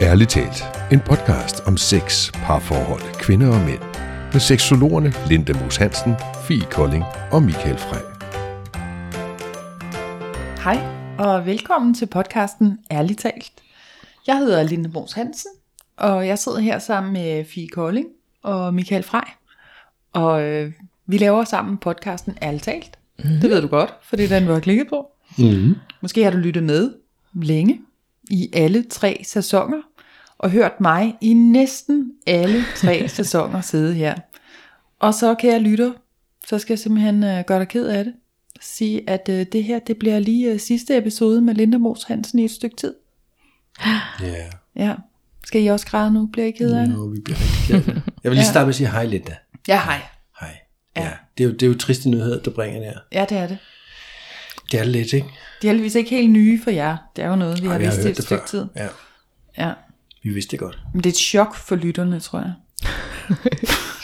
Ærligt talt, en podcast om sex, parforhold, kvinder og mænd. Med seksologerne Linda Moos Hansen, Fie Kolding og Michael Frey. Hej, og velkommen til podcasten Ærligt talt. Jeg hedder Linda Mos Hansen, og jeg sidder her sammen med Fie Kolding og Michael Frey. Og øh, vi laver sammen podcasten Ærligt talt. Mm. Det ved du godt, for det er den, du har klikket på. Mm. Måske har du lyttet med længe i alle tre sæsoner, og hørt mig i næsten alle tre sæsoner sidde her. Og så kan jeg lytte, så skal jeg simpelthen øh, gøre dig ked af det. Sige, at øh, det her, det bliver lige øh, sidste episode med Linda Mos Hansen i et stykke tid. Ja, Ja. Skal I også græde nu? Bliver I ked af det? no, vi bliver rigtig ked af det. Jeg vil lige Ja. starte med at sige hej, Linda. Ja, hej. Hej. Ja. Ja. Det, er jo, det er jo triste nyheder, der bringer der. Ja, det er det. Det er det lidt, ikke? De er heldigvis ikke helt nye for jer. Det er jo noget, vi Ej, har vi har vidst i hørt et det stykke før. tid. Ja, Ja. Vi vidste det godt. Men det er et chok for lytterne, tror jeg.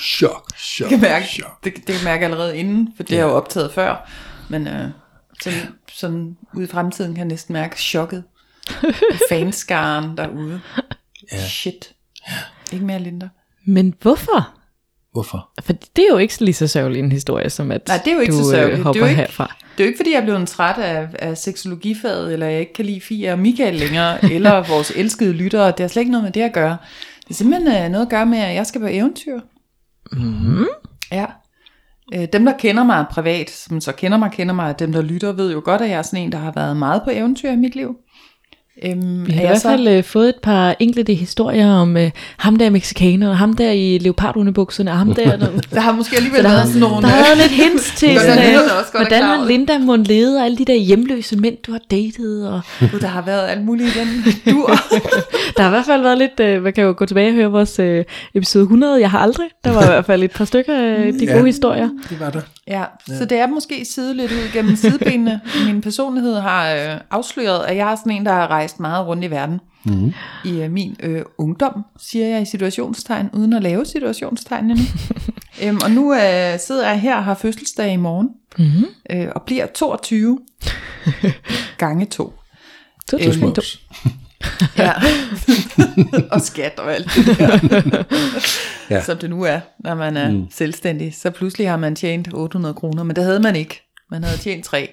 Chok, chok, Jeg kan mærke, chok. det, det kan jeg mærke allerede inden, for det har jeg jo optaget før. Men øh, sådan, sådan ude i fremtiden kan jeg næsten mærke chokket. Fanskaren derude. Ja. Shit. Ikke mere Linda. Men hvorfor? Hvorfor? For det er jo ikke lige så sørgelig en historie, som at Nej, det er jo ikke du så øh, sørgeligt. Det er hopper jo ikke- herfra. Det er jo ikke, fordi jeg er blevet træt af, af seksologifaget, eller jeg ikke kan lide Fie og Michael længere, eller vores elskede lyttere. Det har slet ikke noget med det at gøre. Det er simpelthen øh, noget at gøre med, at jeg skal på eventyr. Mm-hmm. Ja. Øh, Dem, der kender mig privat, som så kender mig, kender mig, dem, der lytter, ved jo godt, at jeg er sådan en, der har været meget på eventyr i mit liv. Øhm, Vi har i hvert så- fald øh, fået et par enkelte historier om øh, ham der er mexikaner, og ham der i leopardundebukserne, og ham der... der Der har måske alligevel så der, været sådan nogle... der har været lidt hints til, sådan, øh, hvordan har. Linda Mund levet, og alle de der hjemløse mænd, du har datet. Og Gud, der har været alt muligt i den dur. der har i hvert fald været lidt... Øh, man kan jo gå tilbage og høre vores øh, episode 100, Jeg har aldrig. Der var i hvert fald et par stykker af de Ja. gode historier. Det var der. Ja, så det er måske side lidt ud gennem sidebenene. Min personlighed har øh, afsløret, at jeg er sådan en, der har rejst meget rundt i verden. Mm. I øh, min øh, ungdom, siger jeg i situationstegn, uden at lave situationstegn endnu. øhm, og nu øh, sidder jeg her og har fødselsdag i morgen, Mm-hmm. øh, og bliver 22 gange to. Så Øhm, du Smås. Ja. og skat og alt det der. Ja. Som det nu er, når man er mm. selvstændig. Så pludselig har man tjent 800 kroner, men det havde man ikke. Man havde tjent 3.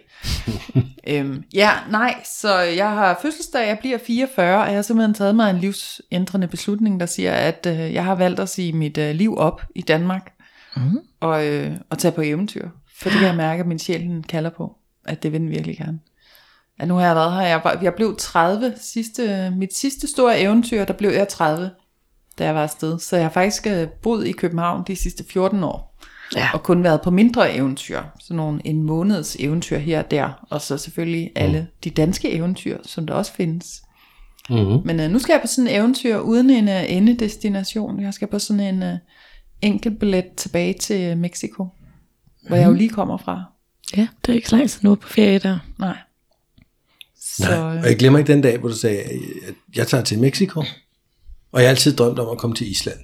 øhm, ja, nej, så jeg har fødselsdag, jeg bliver 44, og jeg har simpelthen taget mig en livsændrende beslutning, der siger, at øh, jeg har valgt at sige mit øh, liv op i Danmark, Mhm. og, øh, og tage på eventyr. For det kan jeg mærke, at min sjæl den kalder på, at det vil den virkelig gerne. Ja, nu har jeg været her, jeg, var, jeg blev 30, sidste, mit sidste store eventyr, der blev jeg 30, da jeg var afsted. Så jeg har faktisk øh, boet i København de sidste 14 år, Ja. og kun været på mindre eventyr, sådan nogle en måneds eventyr her og der, og så selvfølgelig alle de danske eventyr, som der også findes. Mm-hmm. Men øh, nu skal jeg på sådan en eventyr uden en øh, endedestination. Jeg skal på sådan en øh, enkelt billet tilbage til øh, Mexico, hvor jeg jo lige kommer fra. Ja, det er ikke så lang tid nu på ferie der. Nej. Så, Nej, og jeg glemmer ikke den dag, hvor du sagde, at jeg tager til Mexico. Og jeg har altid drømt om at komme til Island.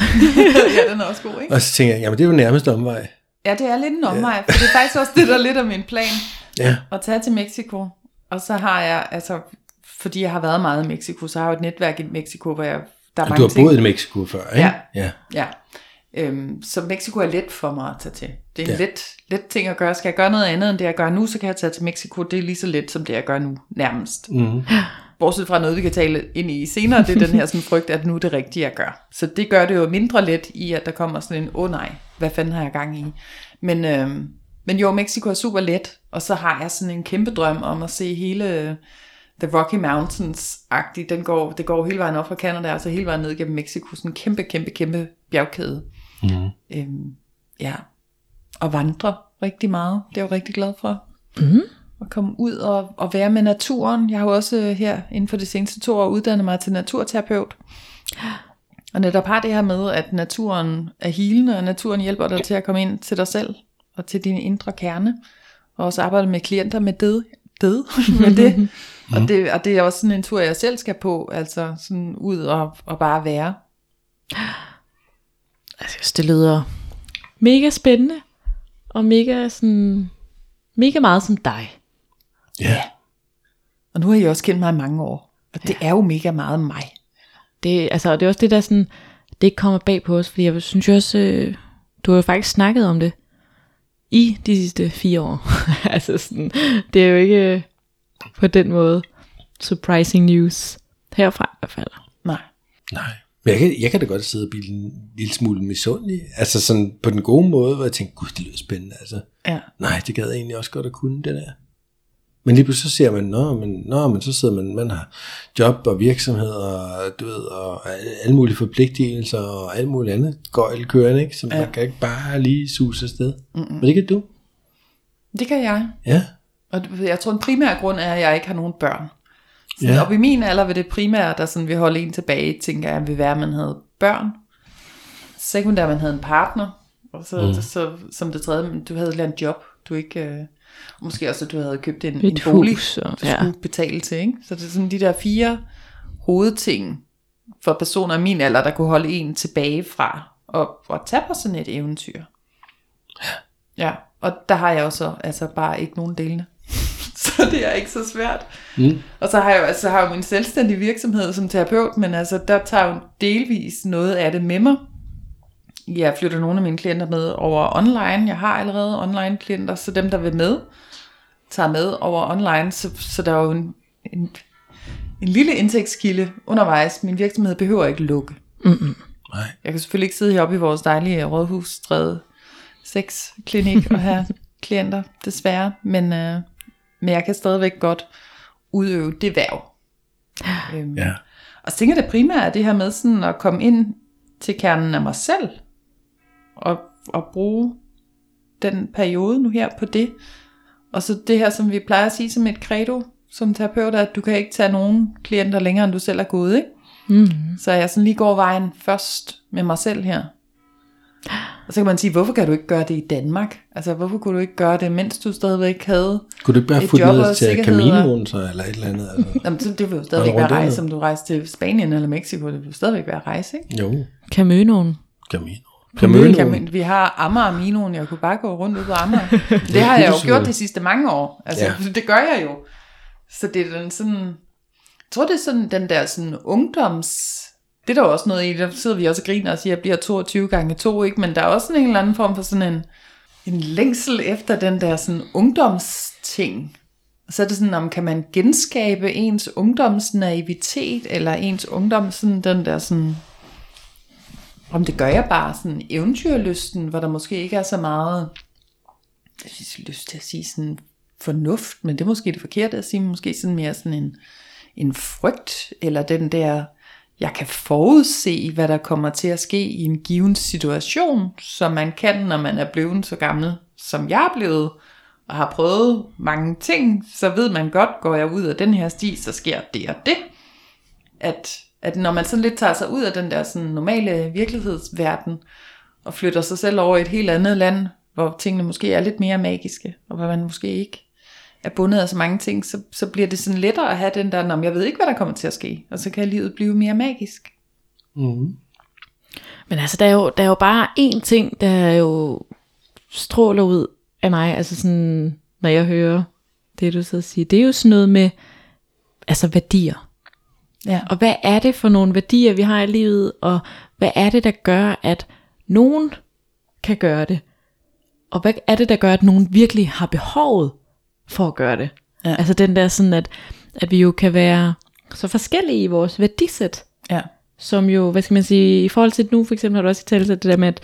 ja, den er også god, ikke? Og så tænker jeg, jamen det er jo nærmest omvej. Ja, det er lidt en omvej, for det er faktisk også det, der er lidt af min plan, Ja, at tage til Mexico. Og så har jeg, altså, fordi jeg har været meget i Mexico, så har jeg et netværk i Mexico, hvor jeg, der er mange du har ting. boet i Mexico før, ikke? Ja. ja. Ja. Øhm, så Mexico er let for mig at tage til. Det er en Ja. let, let ting at gøre. Skal jeg gøre noget andet end det, jeg gør nu, så kan jeg tage til Mexico. Det er lige så let, som det, jeg gør nu, nærmest. Mm-hmm. Bortset fra noget, vi kan tale ind i senere, det er den her sådan frygt, at nu er det rigtige, jeg gør. Så det gør det jo mindre let i, at der kommer sådan en, åh oh, nej, hvad fanden har jeg gang i? Men, øhm, men jo, Mexico er super let, og så har jeg sådan en kæmpe drøm om at se hele øh, The Rocky Mountains-agtigt. Den går, det går hele vejen op fra Canada, og så hele vejen ned gennem Mexico. Sådan en kæmpe, kæmpe, kæmpe bjergkæde. Mm-hmm. Øhm, ja, og vandre rigtig meget. Det er jeg jo rigtig glad for. Mhm. At komme ud og, og være med naturen. Jeg har jo også øh, her inden for de seneste to år uddannet mig til naturterapeut. Og netop har det her med, at naturen er hilende, og naturen hjælper dig til at komme ind til dig selv og til din indre kerne. Og også arbejde med klienter med det. det, med det. Og, det og det er også sådan en tur, jeg selv skal på. Altså sådan ud og, og bare være. Jeg synes, det lyder mega spændende, og mega sådan, mega meget som dig. Ja. Og nu har I også kendt mig i mange år. Og det er jo mega meget mig. det, altså, og det er også det, der sådan, det ikke kommer bag på os, fordi jeg synes jo også, øh, du har jo faktisk snakket om det i de sidste fire år. altså sådan, det er jo ikke øh, på den måde surprising news herfra i hvert fald. Nej. Nej. Men jeg kan, jeg kan da godt sidde og blive en lille smule misundelig. Altså sådan på den gode måde, hvor jeg tænker, gud, det lyder spændende. Altså, Ja. nej, det gad jeg egentlig også godt at kunne, det der. Men lige pludselig så ser man, nå, men, nå, men så sidder man, man har job og virksomhed og, du ved, og alle mulige forpligtelser og alt muligt andet gøjl kørende, ikke? Så Ja. man kan ikke bare lige suse afsted. Mm-mm. Men det kan du. Det kan jeg. Ja. Og jeg tror, den primære grund er, at jeg ikke har nogen børn. Så Ja. op i min alder vil det primære, der sådan vil holde en tilbage, tænker jeg, vil være, at man havde børn. Sekundært, man havde en partner. Og så, mm. så som det tredje, du havde et eller andet job. Du ikke, måske også, at du havde købt en, en bolig, hus, og- du ja. skulle betale til. Ikke? Så det er sådan de der fire hovedting for personer af min alder, der kunne holde en tilbage fra at, at tage på sådan et eventyr. Ja, og der har jeg også altså bare ikke nogen delene. så det er ikke så svært. Mm. Og så har jeg jo altså, har jeg jo min selvstændige virksomhed som terapeut, men altså der tager jo delvis noget af det med mig. Jeg flytter nogle af mine klienter med over online. Jeg har allerede online klienter, så dem der vil med, tager med over online. Så, så der er jo en, en, en lille indtægtskilde undervejs. Min virksomhed behøver ikke lukke. Nej. Jeg kan selvfølgelig ikke sidde heroppe i vores dejlige rådhusstræde 6 klinik og have klienter, desværre. Men, øh, men jeg kan stadigvæk godt udøve det værv. Øhm, Ja. Og så tænker jeg det primære er det her med sådan at komme ind til kernen af mig selv. Og, og bruge den periode nu her på det. Og så det her, som vi plejer at sige som et credo som terapeut, er, at du kan ikke tage nogen klienter længere, end du selv er gået, ikke? Mm. Så jeg sådan lige går vejen først med mig selv her. Og så kan man sige, hvorfor kan du ikke gøre det i Danmark? Altså, hvorfor kunne du ikke gøre det, mens du stadigvæk havde... Kunne du ikke bare job ned til Caminoen så, eller et eller andet? Altså. Jamen, så det vil jo stadigvæk være rejse, som du rejser til Spanien eller Mexico. Det vil jo stadigvæk være rejse, ikke? Jo, Caminoen. Camino. Caminoen. Kan, vi har Amager og Minoen, jeg kunne bare gå rundt ud på Amager. Det har jeg jo gjort de sidste mange år. Altså, Ja. det gør jeg jo. Så det er den sådan... Jeg tror, det er sådan den der sådan ungdoms... Det er der også noget i, der sidder vi også og griner og siger, at jeg bliver 22 gange 2, ikke? Men der er også sådan en eller anden form for sådan en, en længsel efter den der sådan ungdomsting. Så er det sådan, om kan man genskabe ens ungdomsnaivitet, eller ens ungdom, sådan den der sådan, om det gør jeg bare sådan eventyrlysten, hvor der måske ikke er så meget, jeg synes, lyst til at sige sådan fornuft, men det er måske det forkerte at sige, måske sådan mere sådan en, en frygt, eller den der, jeg kan forudse, hvad der kommer til at ske i en given situation, som man kan, når man er blevet så gammel, som jeg er blevet, og har prøvet mange ting, så ved man godt, går jeg ud af den her sti, så sker det og det. At, at når man sådan lidt tager sig ud af den der sådan normale virkelighedsverden, og flytter sig selv over i et helt andet land, hvor tingene måske er lidt mere magiske, og hvor man måske ikke er bundet af så mange ting, så, så bliver det sådan lettere at have den der, "Nå, men jeg ved ikke, hvad der kommer til at ske, og så kan livet blive mere magisk. Mm. Men altså, der er, jo, der er jo bare én ting, der jo stråler ud af mig, altså sådan, når jeg hører det, du så siger, det er jo sådan noget med, altså værdier. Ja. Og hvad er det for nogle værdier, vi har i livet, og hvad er det, der gør, at nogen kan gøre det? Og hvad er det, der gør, at nogen virkelig har behovet for at gøre det? Ja. Altså den der sådan, at, at vi jo kan være så forskellige i vores værdisæt, Ja. som jo, hvad skal man sige, i forhold til nu for eksempel har du også talt det der med, at,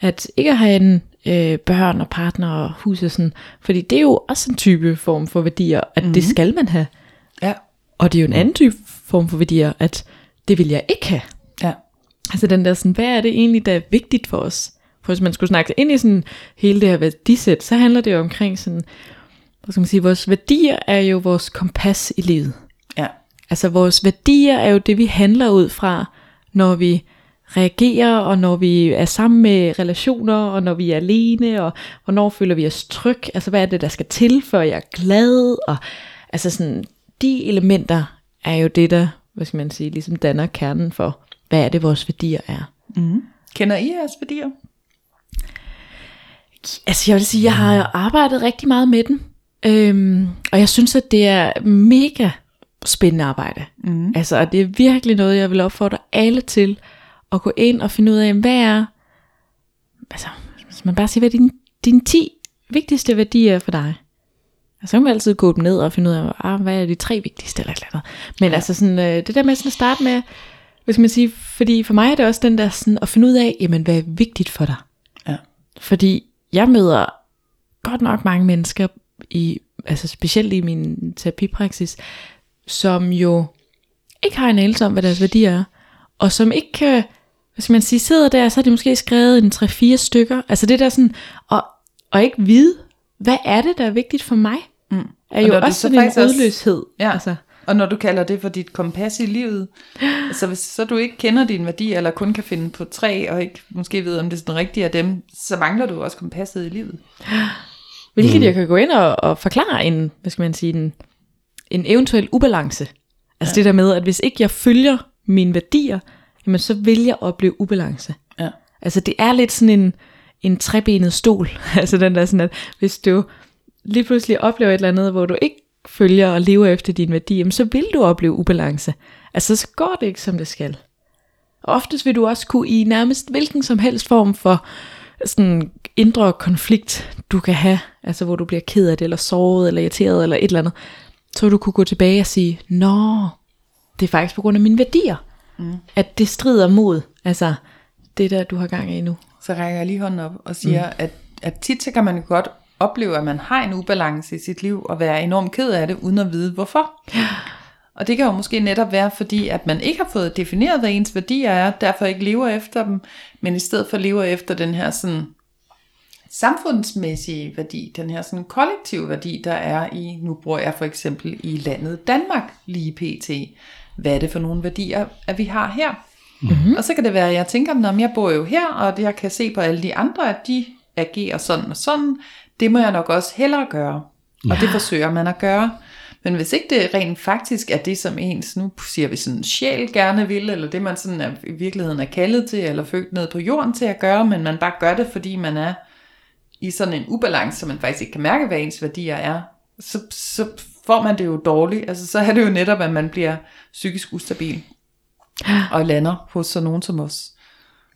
at ikke at have en øh, børn og partner og hus og sådan, fordi det er jo også en type form for værdier, at mm-hmm. det skal man have. Ja. Og det er jo en anden type form for værdier, at det vil jeg ikke have. Ja. Altså den der sådan, hvad er det egentlig, der er vigtigt for os? For hvis man skulle snakke ind i sådan hele det her værdisæt, så handler det jo omkring sådan, hvad skal man sige, vores værdier er jo vores kompas i livet. Ja. Altså vores værdier er jo det, vi handler ud fra, når vi reagerer, og når vi er sammen med relationer, og når vi er alene, og hvornår føler vi os tryg. Altså hvad er det, der skal til, før jeg er glad? Og altså sådan, de elementer er jo det, der, hvad skal man sige, ligesom danner kernen for, hvad er det, vores værdier er. Kender I jeres værdier? Altså jeg vil sige, jeg har arbejdet rigtig meget med den. Øhm, og jeg synes, at det er mega spændende arbejde. Mm. Altså, og det er virkelig noget, jeg vil opfordre alle til at gå ind og finde ud af, hvad er, altså, hvis man bare siger, hvad er dine, dine 10 vigtigste værdier for dig? Altså, så kan man altid gå dem ned og finde ud af, ah, hvad er de tre vigtigste eller et eller andet. Men ja. altså sådan, øh, det der med sådan at starte med, hvad skal man sige, fordi for mig er det også den der sådan at finde ud af, jamen hvad er vigtigt for dig? Ja. Fordi jeg møder godt nok mange mennesker, i, altså specielt i min terapipraksis, som jo ikke har en anelse om, hvad deres værdier er, og som ikke kan, skal man sige, sidder der, så har de måske skrevet en 3-4 stykker, altså det der sådan, og, og ikke vide, hvad er det, der er vigtigt for mig, mm. er Og jo du også så sådan en faktisk også- udløshed. Ja. Altså, Og når du kalder det for dit kompas i livet, altså hvis så du ikke kender dine værdier, eller kun kan finde på tre, og ikke måske ved, om det er sådan rigtigt af dem, så mangler du også kompasset i livet. hvilket jeg kan gå ind og, og forklare en, hvad skal man sige, en, en eventuel ubalance. Altså ja. det der med, at hvis ikke jeg følger mine værdier, jamen så vil jeg opleve ubalance. Ja. Altså det er lidt sådan en, en trebenet stol. altså den der sådan, at hvis du lige pludselig oplever et eller andet, hvor du ikke følger og lever efter dine værdier, jamen, så vil du opleve ubalance. Altså så går det ikke, som det skal. Og oftest vil du også kunne i nærmest hvilken som helst form for sådan indre konflikt, du kan have, altså hvor du bliver ked af det, eller såret, eller irriteret, eller et eller andet, så du kunne gå tilbage og sige, nå, det er faktisk på grund af mine værdier, mm. at det strider mod, altså det der, du har gang i nu. Så rækker jeg lige hånden op og siger, mm. at, at tit så kan man godt opleve, at man har en ubalance i sit liv, og være enormt ked af det, uden at vide hvorfor. Og det kan jo måske netop være, fordi at man ikke har fået defineret, hvad ens værdier er, derfor ikke lever efter dem, men i stedet for lever efter den her sådan samfundsmæssige værdi, den her sådan kollektive værdi, der er i, nu bruger jeg for eksempel i landet Danmark lige pt. Hvad er det for nogle værdier, at vi har her? Mm-hmm. Og så kan det være, at jeg tænker, når jeg bor jo her, og jeg kan se på alle de andre, at de agerer sådan og sådan, det må jeg nok også hellere gøre. Og det forsøger man at gøre. Men hvis ikke det rent faktisk er det, som ens, nu siger vi sådan, sjæl gerne vil, eller det man sådan er, i virkeligheden er kaldet til, eller født ned på jorden til at gøre, men man bare gør det, fordi man er i sådan en ubalance, så man faktisk ikke kan mærke, hvad ens værdier er, så, så får man det jo dårligt. Altså så er det jo netop, at man bliver psykisk ustabil og lander hos sådan nogen som os.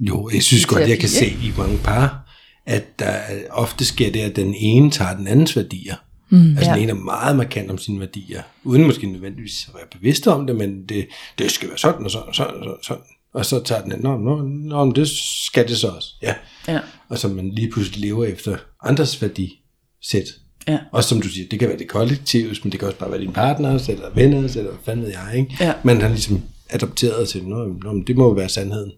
Jo, jeg synes I godt, jeg terapi, kan se i mange par, at der ofte sker det, at den ene tager den andens værdier. Mm, altså Ja. den ene er meget markant om sine værdier, uden måske nødvendigvis at være bevidst om det, men det, det skal være sådan og sådan og sådan og sådan. sådan. Og så tager den anden, nå, nå, nå, det skal det så også. Ja. Ja. Og så man lige pludselig lever efter andres værdisæt. Ja. Også som du siger, det kan være det kollektive, men det kan også bare være din partner, eller venner, eller hvad fanden ved jeg, ikke? Ja. Man har ligesom adopteret til, nå, nå det må jo være sandheden.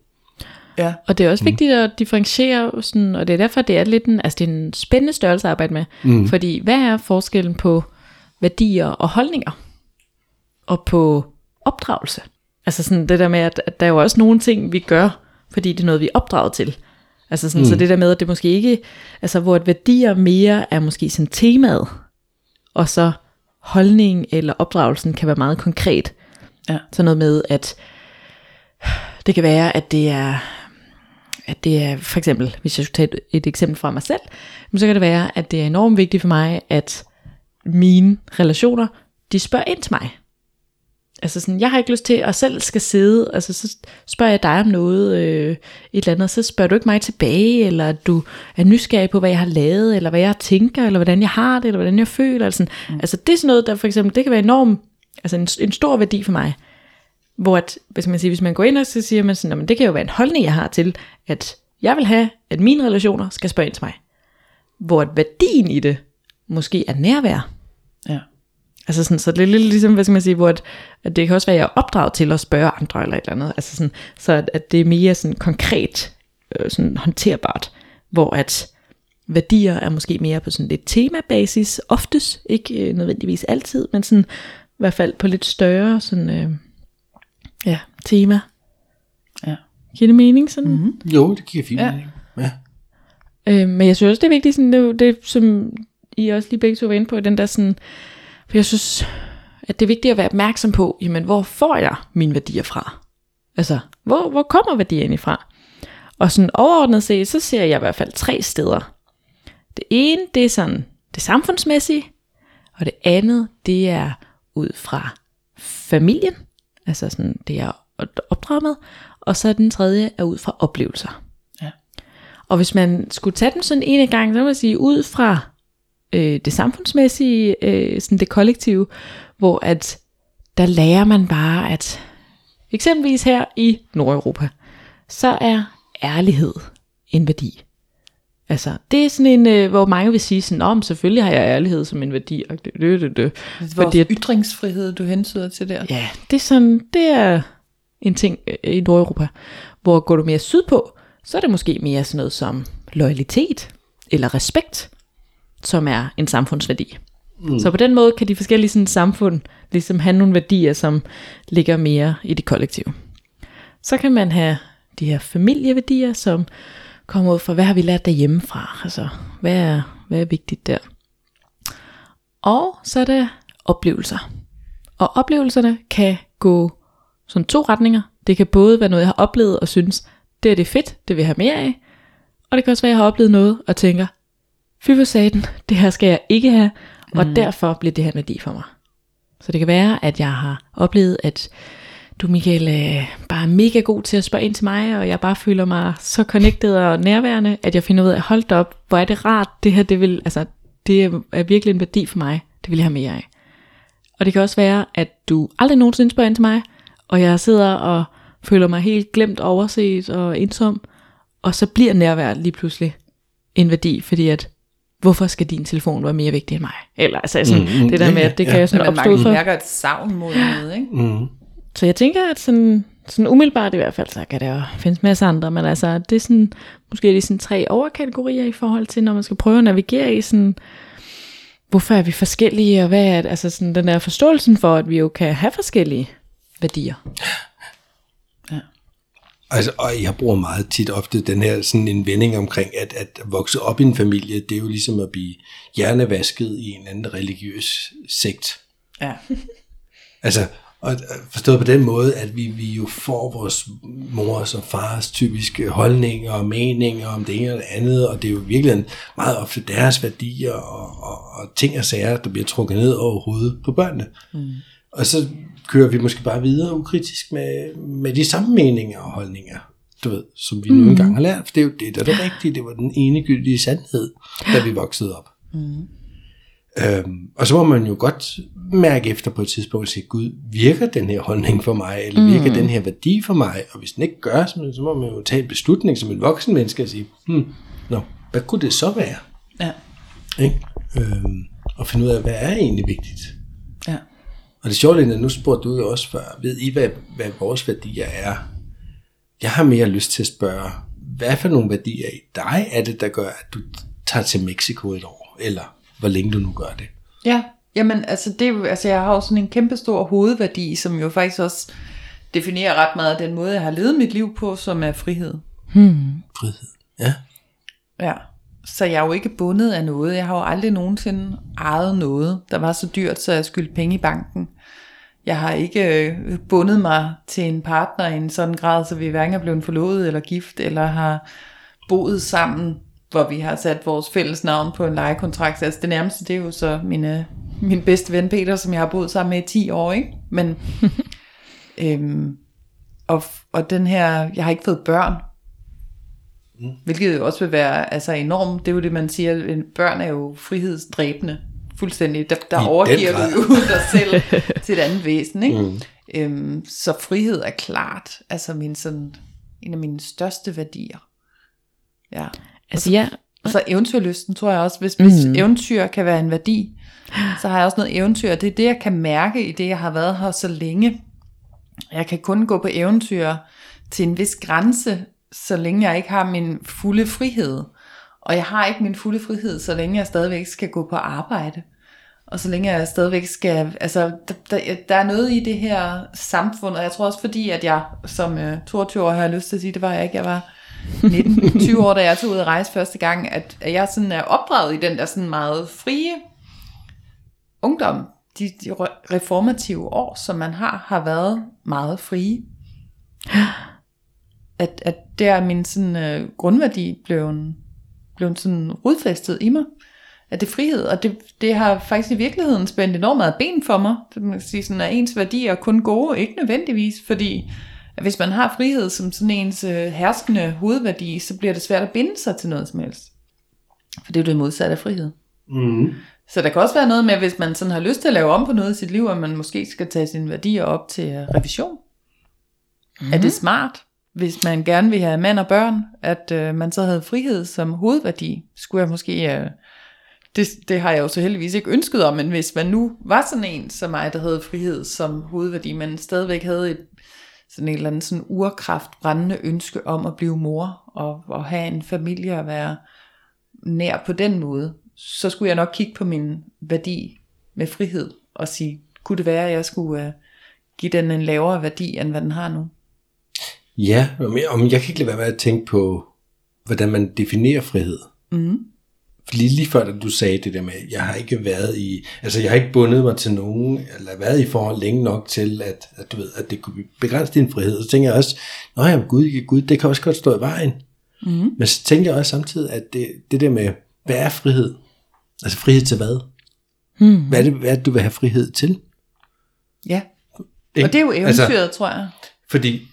Ja. Og det er også mm. vigtigt at differentiere, sådan, og det er derfor, det er lidt en, altså det er en spændende størrelse at arbejde med. Mm. Fordi hvad er forskellen på værdier og holdninger? Og på opdragelse? Altså sådan det der med, at, at der er jo også nogle ting, vi gør, fordi det er noget, vi er opdraget til. Altså sådan, mm. så det der med, at det måske ikke, altså hvor et værdier mere er måske sådan temaet, og så holdning eller opdragelsen kan være meget konkret. Ja. Sådan noget med, at det kan være, at det er, at det er for eksempel, hvis jeg skulle tage et, et eksempel fra mig selv, så kan det være, at det er enormt vigtigt for mig, at mine relationer, de spørger ind til mig. Altså sådan, jeg har ikke lyst til at selv skal sidde, altså så spørger jeg dig om noget, øh, et eller andet, så spørger du ikke mig tilbage, eller at du er nysgerrig på, hvad jeg har lavet, eller hvad jeg tænker, eller hvordan jeg har det, eller hvordan jeg føler, eller sådan. Mm. Altså det er sådan noget, der for eksempel, det kan være enormt, altså en, en stor værdi for mig. Hvor at, hvis man, siger, hvis man går ind og så siger man sådan, "Nå, men det kan jo være en holdning, jeg har til, at jeg vil have, at mine relationer skal spørge ind til mig. Hvor at værdien i det måske er nærvær. Ja. Altså sådan, så det er lidt ligesom, hvad skal man sige, hvor at, at det kan også være, at jeg er opdraget til at spørge andre eller et eller andet. Altså sådan, så at, at det er mere sådan konkret, øh, sådan håndterbart, hvor at værdier er måske mere på sådan lidt temabasis, oftest, ikke øh, nødvendigvis altid, men sådan hvert fald på lidt større sådan, øh, ja, tema. Ja. Giver det mening sådan? Mm-hmm. Jo, det giver fint. Ja. Ja. ja. Øh, men jeg synes også, det er vigtigt, sådan, det, er det, som I også lige begge to var inde på, den der sådan, for jeg synes, at det er vigtigt at være opmærksom på, jamen, hvor får jeg mine værdier fra? Altså, hvor, hvor kommer værdierne fra? Og sådan overordnet set, så ser jeg i hvert fald tre steder. Det ene, det er sådan det samfundsmæssige, og det andet, det er ud fra familien, altså sådan det jeg er opdraget med, og så den tredje er ud fra oplevelser. Ja. Og hvis man skulle tage den sådan en gang, så vil man sige ud fra øh, det samfundsmæssige, øh, sådan det kollektive, hvor at der lærer man bare, at eksempelvis her i Nordeuropa, så er ærlighed en værdi. Altså, det er sådan en, øh, hvor mange vil sige sådan, om selvfølgelig har jeg ærlighed som en værdi. Og det, det, det, det. Er vores Fordi at- ytringsfrihed, du hensyder til der. Ja, det er sådan, det er en ting øh, i Nordeuropa. Hvor går du mere sydpå, så er det måske mere sådan noget som loyalitet eller respekt, som er en samfundsværdi. Mm. Så på den måde kan de forskellige sådan, samfund ligesom have nogle værdier, som ligger mere i det kollektive. Så kan man have de her familieværdier, som kommer ud fra, hvad har vi lært derhjemmefra? Altså, hvad er, hvad er vigtigt der? Og så er der oplevelser. Og oplevelserne kan gå sådan to retninger. Det kan både være noget, jeg har oplevet og synes, det er det fedt, det vil jeg have mere af. Og det kan også være, at jeg har oplevet noget og tænker, fy for satan, det her skal jeg ikke have, og mm. derfor bliver det her en værdi for mig. Så det kan være, at jeg har oplevet, at du Michael er bare mega god til at spørge ind til mig, og jeg bare føler mig så connected og nærværende, at jeg finder ud af, hold op, hvor er det rart, det her, det vil, altså, det er- virkelig en værdi for mig, det vil jeg have mere af. Og det kan også være, at du aldrig nogensinde spørger ind til mig, og jeg sidder og føler mig helt glemt, overset og ensom, og så bliver nærvær lige pludselig en værdi, fordi at, hvorfor skal din telefon være mere vigtig end mig? Eller altså sådan, Mm, mm, det der ja, med, ja, at det ja. kan jo Når sådan man opstå for. mærker et savn mod noget, ikke? Mm. Så jeg tænker, at sådan, sådan umiddelbart i hvert fald, så kan der jo findes masser af andre, men altså, det er sådan, måske det sådan tre overkategorier i forhold til, når man skal prøve at navigere i sådan, hvorfor er vi forskellige, og hvad er det, altså sådan den der forståelsen for, at vi jo kan have forskellige værdier. Altså, og jeg bruger meget tit ofte den her sådan en vending omkring, at, at vokse op i en familie, det er jo ligesom at blive hjernevasket i en anden religiøs sekt. Ja. Altså, og forstået på den måde, at vi, vi jo får vores mors og fars typiske holdninger og meninger om det ene og det andet, og det er jo virkelig meget ofte deres værdier og, og, og ting og sager, der bliver trukket ned over hovedet på børnene. Mm. Og så kører vi måske bare videre ukritisk med, med de samme meninger og holdninger, du ved, som vi nu engang har lært. For det er jo det, der er det rigtige. Det var den enegyldige sandhed, da vi voksede op. Øhm, og så må man jo godt mærke efter på et tidspunkt og sige, Gud, virker den her holdning for mig, eller virker mm. den her værdi for mig? Og hvis den ikke gør, så, må man jo tage en beslutning som et voksen menneske og sige, hmm, nå, hvad kunne det så være? Ja. Ikke? Øhm, og finde ud af, hvad er egentlig vigtigt? Ja. Og det sjove er, nu spurgte du jo også før, ved I, hvad, hvad vores værdier er? Jeg har mere lyst til at spørge, hvad for nogle værdier i dig er det, der gør, at du tager til Mexico et år? Eller hvor længe du nu gør det? Ja, jamen altså, det, er jo- altså jeg har jo sådan en kæmpe stor hovedværdi, som jo faktisk også definerer ret meget den måde, jeg har levet mit liv på, som er frihed. Frihed. Ja. Ja. Så jeg er jo ikke bundet af noget. Jeg har jo aldrig nogensinde ejet noget, der var så dyrt, så jeg skyldte penge i banken. Jeg har ikke øh, bundet mig til en partner i en sådan grad, så vi hverken er blevet forlovet eller gift, eller har boet sammen, hvor vi har sat vores fælles navn på en lejekontrakt. Altså det nærmeste, det er jo så mine, min bedste ven Peter, som jeg har boet sammen med i 10 år, ikke? Men, øhm, og, og den her, jeg har ikke fået børn, Hvilket jo også vil være altså enormt. Det er jo det, man siger. en- Børn er jo frihedsdræbende. Fuldstændig. Der, der I overgiver du jo dig selv til et andet væsen. Ikke? Mm. Øhm, så frihed er klart altså min sådan, en af mine største værdier. Ja. Altså ja, Og så eventyrlysten, tror jeg også. Hvis, hvis mm. eventyr kan være en værdi, så har jeg også noget eventyr. Det er det, jeg kan mærke i det, jeg har været her så længe. Jeg kan kun gå på eventyr til en vis grænse, så længe jeg ikke har min fulde frihed. Og jeg har ikke min fulde frihed, så længe jeg stadigvæk skal gå på arbejde. Og så længe jeg stadigvæk skal, altså der, der, der er noget i det her samfund, og jeg tror også fordi, at jeg som øh, 22 år har lyst til at sige, det var jeg ikke, jeg var 19-20 år, da jeg tog ud at rejse første gang, at, jeg sådan er opdraget i den der sådan meget frie ungdom. De, de reformative år, som man har, har været meget frie. At, at der er min sådan, øh, grundværdi blevet, blevet sådan rodfæstet i mig. at det er frihed, og det, det har faktisk i virkeligheden spændt enormt meget ben for mig. Det man kan sige, sådan, at ens værdier er kun gode, ikke nødvendigvis, fordi at hvis man har frihed som sådan ens øh, herskende hovedværdi, så bliver det svært at binde sig til noget som helst. For det er jo det modsatte af frihed. Mm. Så der kan også være noget med, hvis man sådan har lyst til at lave om på noget i sit liv, at man måske skal tage sine værdier op til øh, revision. Mm. Er det smart, hvis man gerne vil have mand og børn, at øh, man så havde frihed som hovedværdi? Skulle jeg måske... Øh, det, det har jeg jo så heldigvis ikke ønsket om, men hvis man nu var sådan en som mig, der havde frihed som hovedværdi, men stadigvæk havde et sådan en eller anden sådan urkraft brændende ønske om at blive mor og, og have en familie og være nær på den måde, så skulle jeg nok kigge på min værdi med frihed og sige, kunne det være, at jeg skulle uh, give den en lavere værdi, end hvad den har nu? Ja, om jeg, om jeg kan ikke lade være med at tænke på, hvordan man definerer frihed. Mm. Lige, lige før, da du sagde det der med, jeg har ikke været i, altså jeg har ikke bundet mig til nogen, eller været i forhold længe nok til, at, at du ved, at det kunne begrænse din frihed. Så tænker jeg også, nej, jamen Gud, Gud, det kan også godt stå i vejen. Mm. Men så tænker jeg også samtidig, at det, det der med, hvad er frihed? Altså frihed til hvad? Hmm. Hvad er det, hvad er det du vil have frihed til? Ja, Ikke? og det er jo eventyret, Altså, altså, tror jeg. fordi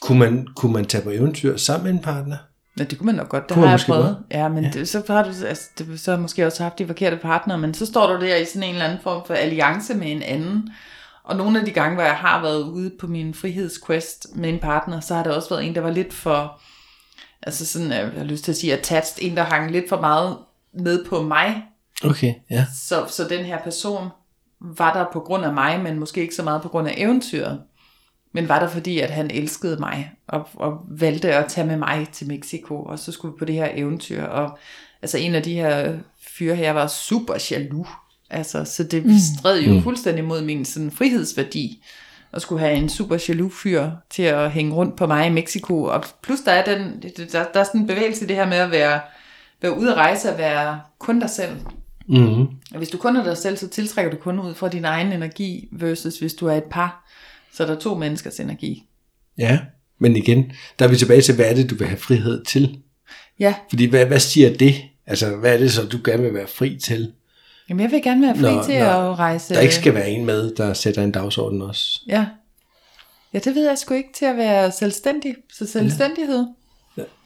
kunne man, kunne man tage på eventyr sammen med en partner? Ja, det kunne man nok godt, det Kunne har jeg prøvet. godt. Ja, men Ja. Det, så har du altså, det, så har måske også haft de forkerte partnere, men så står du der i sådan en eller anden form for alliance med en anden. Og nogle af de gange, hvor jeg har været ude på min frihedsquest med en partner, så har der også været en, der var lidt for, altså sådan, jeg har lyst til at sige attached, en, der hang lidt for meget ned på mig. Okay, ja. Så, så den her person var der på grund af mig, men måske ikke så meget på grund af eventyret. Men var der fordi, at han elskede mig, og, og valgte at tage med mig til Mexico, og så skulle vi på det her eventyr. Og altså en af de her fyre her var super jaloux. Altså, så det stred jo Mm. fuldstændig mod min sådan, frihedsværdi, at skulle have en super jaloux fyr til at hænge rundt på mig i Mexico. Og plus der er, den, der, der er sådan en bevægelse i det her med at være, være ude at rejse og være kun dig selv. Mm-hmm. Og hvis du kun er dig selv, så tiltrækker du kun ud fra din egen energi, versus hvis du er et par, så er der to menneskers energi. Ja, men igen, der er vi tilbage til, hvad er det, du vil have frihed til? Ja, Fordi hvad, hvad siger det? Altså, hvad er det så, du gerne vil være fri til? jamen jeg vil gerne være fri Nå, til nå. at rejse. Der ikke skal være en med, der sætter en dagsorden også. Ja. ja, det ved jeg sgu ikke til at være selvstændig. Så selvstændighed.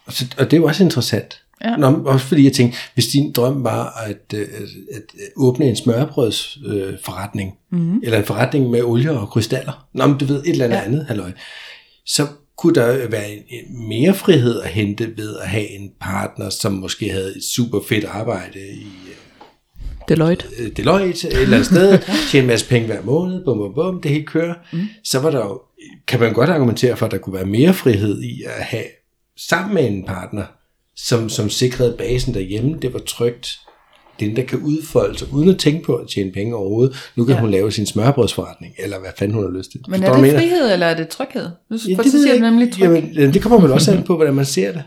Og, så, og det er jo også interessant. Ja. Nå, også fordi jeg tænkte, hvis din drøm var at, øh, at, at åbne en smørbrødsforretning, øh, Mhm. eller en forretning med olie og krystaller, Nå, men du ved, et eller andet ja. Andet, halløj, så kunne der være en, en mere frihed at hente ved at have en partner, som måske havde et super fedt arbejde i Deloitte. øh, Deloitte et eller andet sted, tjene en masse penge hver måned, bum, bum, bum, det hele kører, mm. så var der jo, kan man godt argumentere for, at der kunne være mere frihed i at have sammen med en partner, som, som sikrede basen derhjemme, det var trygt, den der kan udfolde sig, uden at tænke på at tjene penge overhovedet. Nu kan ja. Hun lave sin smørbrødsforretning, eller hvad fanden hun har lyst til. Men er det mener? frihed, eller er det tryghed? Nu Ja, det siger jeg nemlig tryg. Jamen, ja, det kommer vel også an på, hvordan man ser det.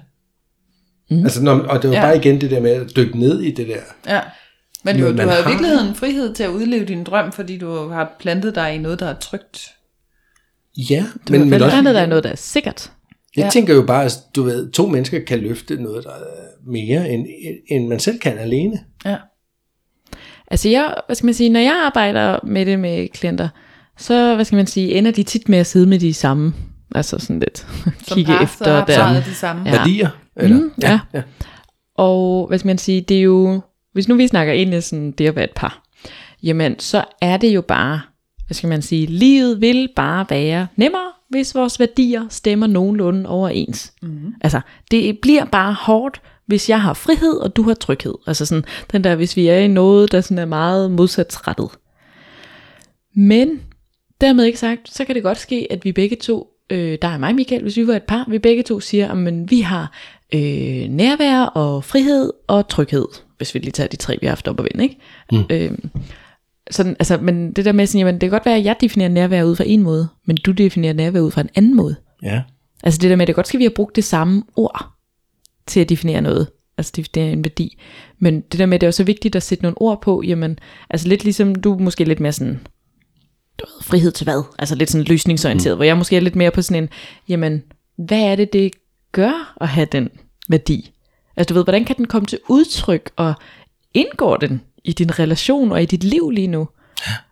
Mm. Altså, når, og det var ja. Bare igen det der med at dykke ned i det der. Ja. Men jo, du har i har- virkeligheden frihed til at udleve din drøm, fordi du har plantet dig i noget, der er trygt. Ja, Du men, men, men også, andet der er noget, der er sikkert. Jeg ja. Ja. tænker jo bare, at du ved, to mennesker kan løfte noget, der er mere, end, end man selv kan alene. Ja. Altså jeg, hvad skal man sige, når jeg arbejder med det med klienter, så, hvad skal man sige, ender de tit med at sidde med de samme, altså sådan lidt, Som kigge par, så efter har der. de samme. Ja. Værdier. Eller? Mm, ja. ja. Og hvad skal man sige, det er jo, hvis nu vi snakker egentlig sådan det at være et par, jamen så er det jo bare, hvad skal man sige, livet vil bare være nemmere, hvis vores værdier stemmer nogenlunde overens. Mm. Altså, det bliver bare hårdt, hvis jeg har frihed, og du har tryghed. Altså sådan, den der, hvis vi er i noget, der sådan er meget modsatrettet. Men, dermed ikke sagt, så kan det godt ske, at vi begge to, øh, der er mig Michael, hvis vi var et par, vi begge to siger, at vi har øh, nærvær og frihed og tryghed, hvis vi lige tager de tre, vi har haft op at vende, ikke? Mm. Øh, sådan, altså, men det der med sådan, jamen, det kan godt være, at jeg definerer nærvær ud fra en måde, men du definerer nærvær ud fra en anden måde. ja. Altså det der med, at det godt skal vi have brugt det samme ord til at definere noget. Altså definere en værdi. Men det der med, at det er også vigtigt at sætte nogle ord på, jamen, altså lidt ligesom du måske lidt mere sådan, du ved, frihed til hvad? Altså lidt sådan løsningsorienteret, mm. hvor jeg måske er lidt mere på sådan en, jamen, hvad er det, det gør at have den værdi? Altså du ved, hvordan kan den komme til udtryk, og indgår den i din relation og i dit liv lige nu?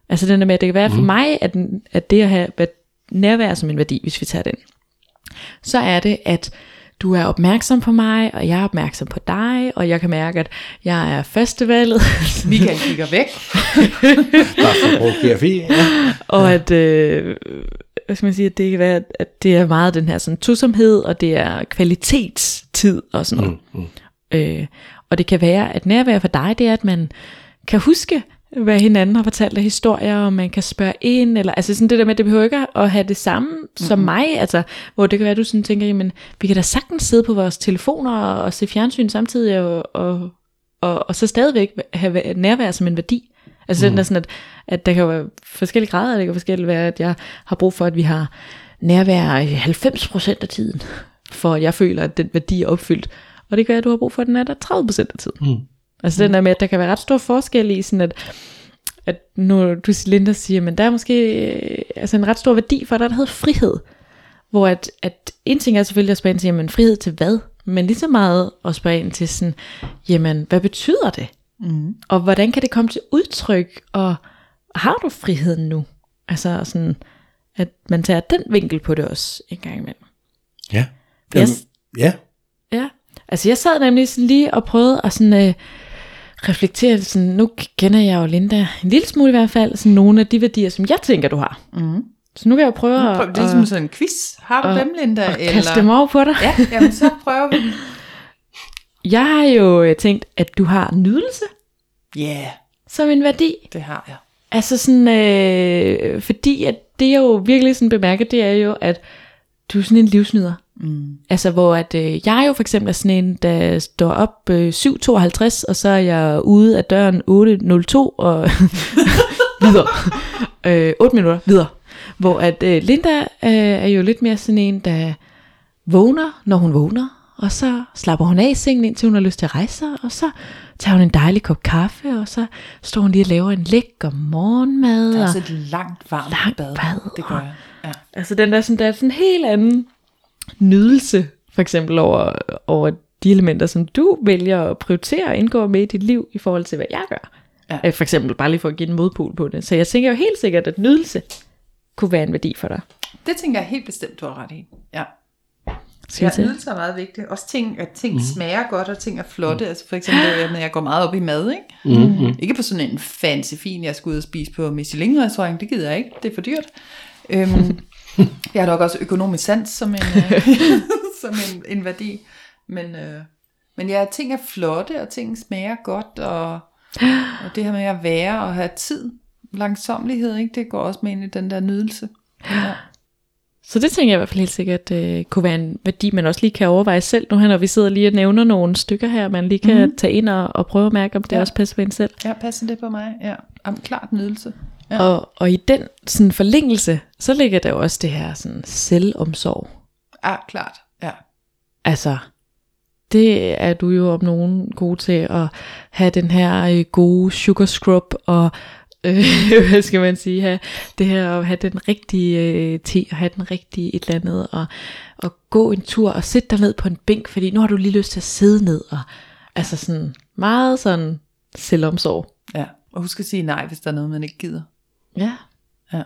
Altså den der med, at det kan være for mig, at, at det at have væ- nærvær som en værdi, hvis vi tager den, så er det, at du er opmærksom på mig, og jeg er opmærksom på dig, og jeg kan mærke, at jeg er førstevalget, Michael kigger væk. Bare for at provokere Fie. Ja. og at, øh, hvad skal man sige, at det kan være, at det er meget den her sådan tosomhed, og det er kvalitetstid og sådan noget. Mm, mm. Øh, og det kan være, at nærvær for dig, det er, at man kan huske, hvad hinanden har fortalt af historier, og man kan spørge ind, eller altså sådan det der med, at det behøver ikke at have det samme mm-hmm. som mig, altså, hvor det kan være, at du sådan tænker, jamen, vi kan da sagtens sidde på vores telefoner og, og se fjernsyn samtidig, og, og, og, og så stadigvæk have nærvær som en værdi. Altså mm. den er sådan, at, at der kan jo være forskellige grader, det kan forskelligt være, at jeg har brug for, at vi har nærvær i 90% af tiden, for at jeg føler, at den værdi er opfyldt. Og det kan være, at du har brug for, at den er der 30% af tiden. Mm. Altså den der med, at der kan være ret stor forskel i sådan, at, at nu du Linda siger, men der er måske øh, altså en ret stor værdi for dig, der hedder frihed. Hvor at, at en ting er selvfølgelig at spørge ind til, jamen frihed til hvad? Men lige så meget at spørge ind til sådan, jamen hvad betyder det? Mm. Og hvordan kan det komme til udtryk? Og har du friheden nu? Altså sådan, at man tager den vinkel på det også en gang imellem. Ja. Yes. Jamen, ja. Ja, altså jeg sad nemlig sådan lige og prøvede at sådan, øh, reflektere, sådan, nu kender jeg jo Linda en lille smule i hvert fald, sådan nogle af de værdier, som jeg tænker, du har. Mm. Så nu vil jeg prøve at, det er ligesom sådan en quiz. Har du og- dem, Linda? at kaste dem over på dig. Ja, jamen så prøver vi. Jeg har jo øh, tænkt, at du har nydelse Ja, yeah, som en værdi. det har jeg. Altså sådan, øh, fordi at det jeg jo virkelig sådan bemærker, det er jo, at du er sådan en livsnyder. Mm. Altså hvor at øh, jeg jo for eksempel er sådan en, der står op øh, 7.52, og så er jeg ude af døren 8.02 og videre. Øh, 8 minutter videre. Hvor at øh, Linda øh, er jo lidt mere sådan en, der vågner, når hun vågner, og så slapper hun af i sengen, indtil hun har lyst til at rejse sig, og så tager hun en dejlig kop kaffe, og så står hun lige og laver en lækker morgenmad. Det er og- også et langt, varmt Langt bad. bad, Det gør jeg. Ja. Altså den der sådan, der er sådan en helt anden nydelse, for eksempel over, over de elementer, som du vælger at prioritere og indgå med i dit liv, i forhold til, hvad jeg gør. Ja. Øh, For eksempel, bare lige for at give en modpol på det. Så jeg tænker jo helt sikkert, at nydelse kunne være en værdi for dig. Det tænker jeg helt bestemt, du har ret i. Ja. Skal Ja, nydelse er meget vigtigt. Også ting, at ting mm. smager godt, og ting er flotte. Mm. Altså for eksempel, når jeg går meget op i mad, ikke? Mm-hmm. Ikke på sådan en fancy fin, jeg skal ud og spise på Michelin-restaurant. Det gider jeg ikke. Det er for dyrt. Øhm, jeg har nok også økonomisk sans som en, øh, som en, en værdi. Men, øh, men ja, ting er flotte, og ting smager godt, og, og det her med at være og have tid, langsomlighed, ikke? det går også med ind i den der nydelse. Ja. Så det tænker jeg i hvert fald helt sikkert øh, kunne være en værdi, man også lige kan overveje selv. Nu her, når vi sidder lige og nævner nogle stykker her, man lige kan mm-hmm. tage ind og, og prøve at mærke, om det Ja. også passer på en selv. Ja, passer det på mig? Ja, Am, klart nydelse. Ja. Og, og i den sådan forlængelse, så ligger der jo også det her sådan selvomsorg. Ja, klart. Ja. Altså, det er du jo om nogen god til at have den her øh, gode sugar scrub og øh, hvad skal man sige, have det her at have den rigtige øh, te og have den rigtige et eller andet og, og gå en tur og sætte dig ned på en bænk, fordi nu har du lige lyst til at sidde ned og altså sådan meget sådan selvomsorg. ja. Og husk at sige nej, hvis der er noget, man ikke gider. Ja. Ja.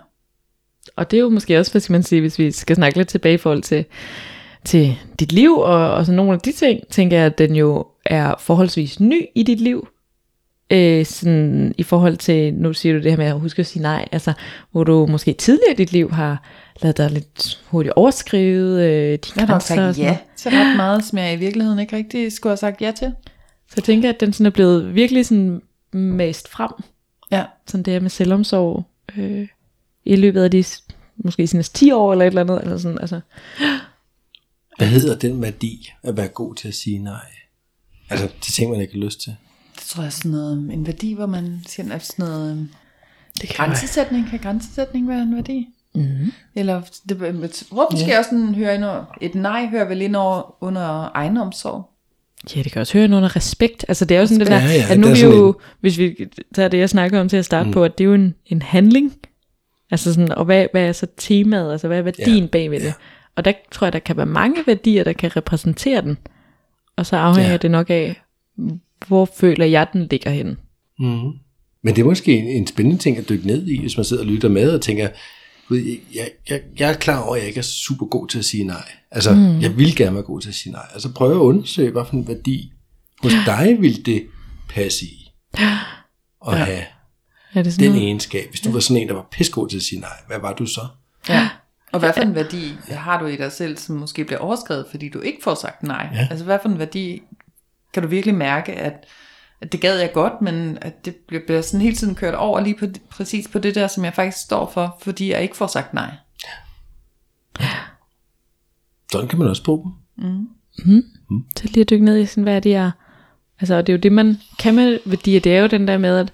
Og det er jo måske også, hvad skal man sige, hvis vi skal snakke lidt tilbage i forhold til, til dit liv, og, og sådan nogle af de ting, tænker jeg, at den jo er forholdsvis ny i dit liv. Øh, sådan, I forhold til, nu siger du det her med at huske at sige nej, altså hvor du måske tidligere i dit liv har lavet dig lidt hurtigt overskrive øh, dine Jeg har grænser. og sagt sådan ja til ret meget, som jeg i virkeligheden ikke rigtig skulle have sagt ja til. Så jeg tænker, at den sådan er blevet virkelig sådan mast frem, Ja. sådan det her med selvomsorg, øh, i løbet af de måske sine 10 år eller et eller andet, eller sådan, altså. Hvad hedder den værdi at være god til at sige nej? Altså, de ting, man ikke har lyst til. Det tror jeg er sådan noget, en værdi, hvor man siger, at sådan noget øhm, Det kan grænsesætning. Kan grænsesætning være en værdi? Mm. Eller det, jeg tror måske ja. også, den hører ind under, et nej hører vel ind over, under egenomsorg. Ja, det kan også høre ind under respekt. Altså det er jo sådan den der, Ja, ja, at nu det vi jo, en- hvis vi tager det, jeg snakker om til at starte mm. på, at det er jo en, en handling. Altså sådan, og hvad, hvad er så temaet, altså hvad er værdien Ja, bagved det? ja. Og der tror jeg, der kan være mange værdier, der kan repræsentere den. Og så afhænger Ja. det nok af, hvor føler jeg, den ligger henne? Mm. Men det er måske en, en spændende ting at dykke ned i, hvis man sidder og lytter med og tænker, "Gud, jeg, jeg, jeg er klar over, at jeg ikke er super god til at sige nej. Altså, mm. jeg vil gerne være god til at sige nej. Altså prøve at undersøge, hvad for en værdi hos dig vil det passe i at have Er det sådan den noget? egenskab. Hvis du var sådan en, der var pissegod til at sige nej, hvad var du så? Ja. Og hvad for en værdi har du i dig selv, som måske bliver overskrevet, fordi du ikke får sagt nej? Ja. Altså hvad for en værdi kan du virkelig mærke, at det gad jeg godt, men at det bliver, sådan hele tiden kørt over lige på, præcis på det der, som jeg faktisk står for, fordi jeg ikke får sagt nej. Sådan kan man også bruge dem. til lige at dykke ned i sådan, hvad er det, jeg... Altså, og det er jo det, man kan med værdier, det er jo den der med, at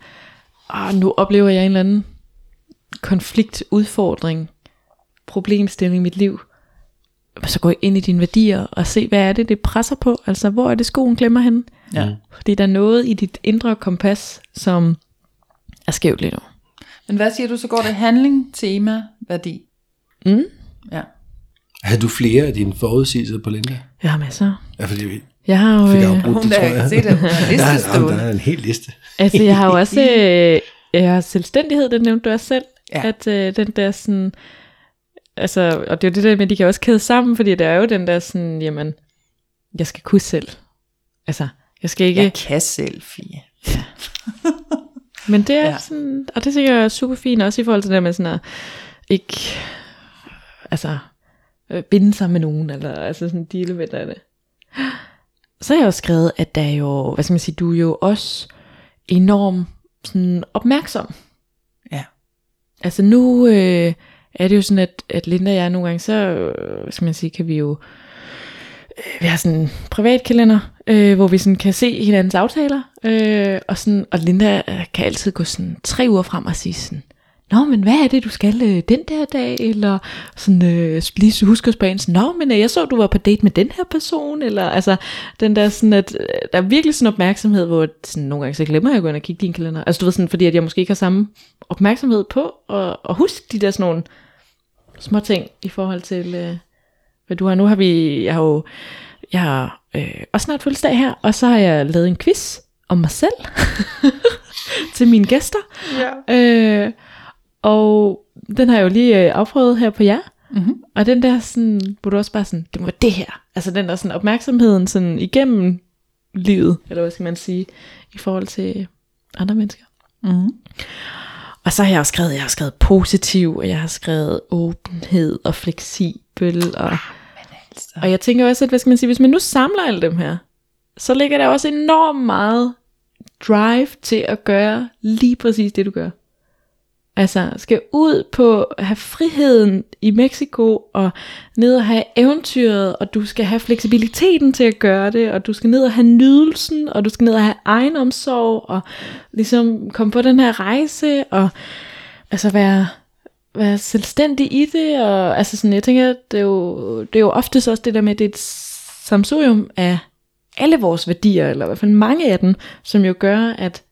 ah, nu oplever jeg en eller anden konflikt, udfordring, problemstilling i mit liv. Så gå ind i dine værdier og se, hvad er det, det presser på? Altså, hvor er det skoen klemmer hen? Ja. Fordi der er noget i dit indre kompas, som er skævt lige nu. Men hvad siger du, så går det handling, tema, værdi? Mm. Ja. Havde du flere af dine forudsigelser på Linda? Jeg har masser. Ja, fordi vi Jeg har jo, fik øh, afbrudt Hun det, tror jeg. se det, der, er, der er en hel liste. Altså, jeg har jo også, øh, jeg har selvstændighed, det nævnte du også selv, ja. at øh, den der sådan, altså, og det er jo det der med, at de kan også kæde sammen, fordi der er jo den der sådan, jamen, jeg skal kunne selv. Altså, jeg skal ikke, Jeg kan selv, Fie. men det er Ja. sådan, og det synes jeg er super fint, også i forhold til det med sådan at ikke, altså, øh, binde sig med nogen, eller altså sådan dele med det. Så har jeg jo skrevet, at der er jo, hvad skal man sige, du er jo også enormt sådan opmærksom. Ja. Altså nu øh, er det jo sådan, at, at Linda og jeg nogle gange, så øh, skal man sige, kan vi jo, øh, vi har sådan en privat kalender, øh, hvor vi sådan kan se hinandens aftaler, øh, og, sådan, og Linda øh, kan altid gå sådan tre uger frem og sige sådan, Nå, men hvad er det, du skal øh, den der dag? Eller sådan, øh, lige husk at spørge Nå, men øh, jeg så, du var på date med den her person. Eller altså, den der sådan, at øh, der er virkelig sådan opmærksomhed, hvor sådan, nogle gange så glemmer jeg at gå ind og kigge din kalender. Altså, du ved sådan, fordi at jeg måske ikke har samme opmærksomhed på at, at huske de der sådan nogle små ting i forhold til, øh, hvad du har. Nu har vi, jeg har jo, jeg har øh, også snart fødselsdag her, og så har jeg lavet en quiz om mig selv til mine gæster. Ja. Øh, og den har jeg jo lige øh, afprøvet her på jer. Mm-hmm. Og den der sådan, hvor du også bare sådan, det må være det her. Altså den der sådan opmærksomheden sådan igennem livet, eller hvad skal man sige, i forhold til andre mennesker. Mm-hmm. Og så har jeg også skrevet, jeg har skrevet positiv, og jeg har skrevet åbenhed og fleksibel. Og, Altså. og jeg tænker også, at hvad skal man sige, hvis man nu samler alle dem her, så ligger der også enormt meget drive til at gøre lige præcis det, du gør. Altså, skal ud på at have friheden i Mexico, og ned og have eventyret, og du skal have fleksibiliteten til at gøre det, og du skal ned og have nydelsen, og du skal ned og have egenomsorg, og ligesom komme på den her rejse, og altså være, være selvstændig i det, og altså sådan, jeg tænker, det er jo, det er jo oftest også det der med, at det er et samsurium af alle vores værdier, eller i hvert fald mange af dem, som jo gør, at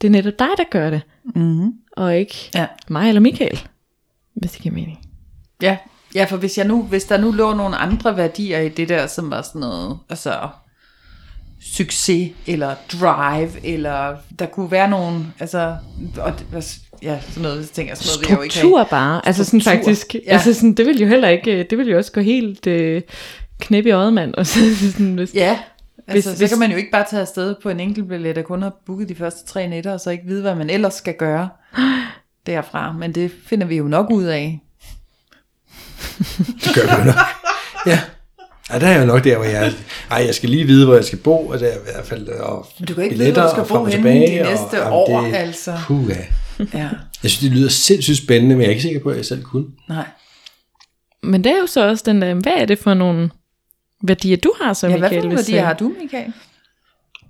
det er netop dig, der gør det, Mm-hmm. og ikke Ja. mig eller Michael, hvis det giver mening. Ja, ja, for hvis, jeg nu, hvis der nu lå nogle andre værdier i det der, som var sådan noget, altså succes, eller drive, eller der kunne være nogle, altså, og, ja, sådan noget, så tænker jeg, sådan noget vil jeg jo ikke Struktur have. bare, altså sådan Struktur, faktisk, ja. altså sådan, det vil jo heller ikke, det vil jo også gå helt øh, knæp i øjet, mand, og så sådan, hvis, Ja, altså, Hvis- så hvis- kan man jo ikke bare tage afsted på en enkelt billet, og kun har booket de første tre nætter, og så ikke vide, hvad man ellers skal gøre derfra. Men det finder vi jo nok ud af. Det gør vi jo nok. Ja. Ja, der er jo nok der, hvor jeg... Ej, jeg skal lige vide, hvor jeg skal bo, og der er i hvert fald... Og Men du kan ikke vide, hvor du skal og bo og henne tilbage, de og- næste jamen, år, det- altså. Puh, ja. Ja, Jeg synes, det lyder sindssygt spændende, men jeg er ikke sikker på, at jeg selv kunne. nej. men det er jo så også den der, hvad er det for nogle værdier, du har som Ja, hvad Michael? for nogle hvis, værdier øh, har du, Michael?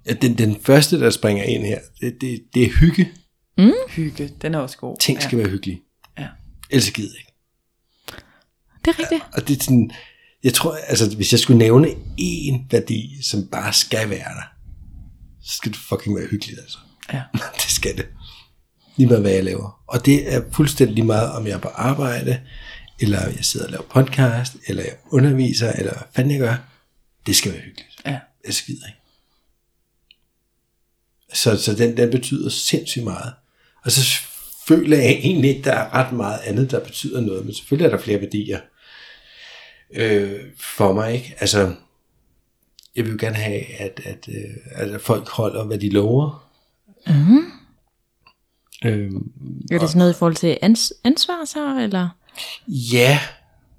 Ja, den, den første, der springer ind her, det, det, det er hygge. Hygge, den er også god. Ting skal være hyggelige. Ja. Ellers gider jeg ikke. Det er rigtigt. Og det er sådan, jeg tror, altså hvis jeg skulle nævne én værdi, som bare skal være der, så skal det fucking være hyggeligt, altså. Ja. det skal det. Lige meget hvad jeg laver. Og det er fuldstændig lige meget, om jeg er på arbejde, eller jeg sidder og laver podcast, eller jeg underviser, eller hvad fanden jeg gør. Det skal være hyggeligt. Ja. Jeg skider ikke. Så, så den, den betyder sindssygt meget. Og så føler jeg egentlig ikke, der er ret meget andet, der betyder noget, men selvfølgelig er der flere værdier øh, for mig. Ikke? Altså, jeg vil jo gerne have, at, at, øh, at folk holder, hvad de lover. Mm. Øhm, Er det sådan noget i forhold til ans- ansvar så, eller? Ja,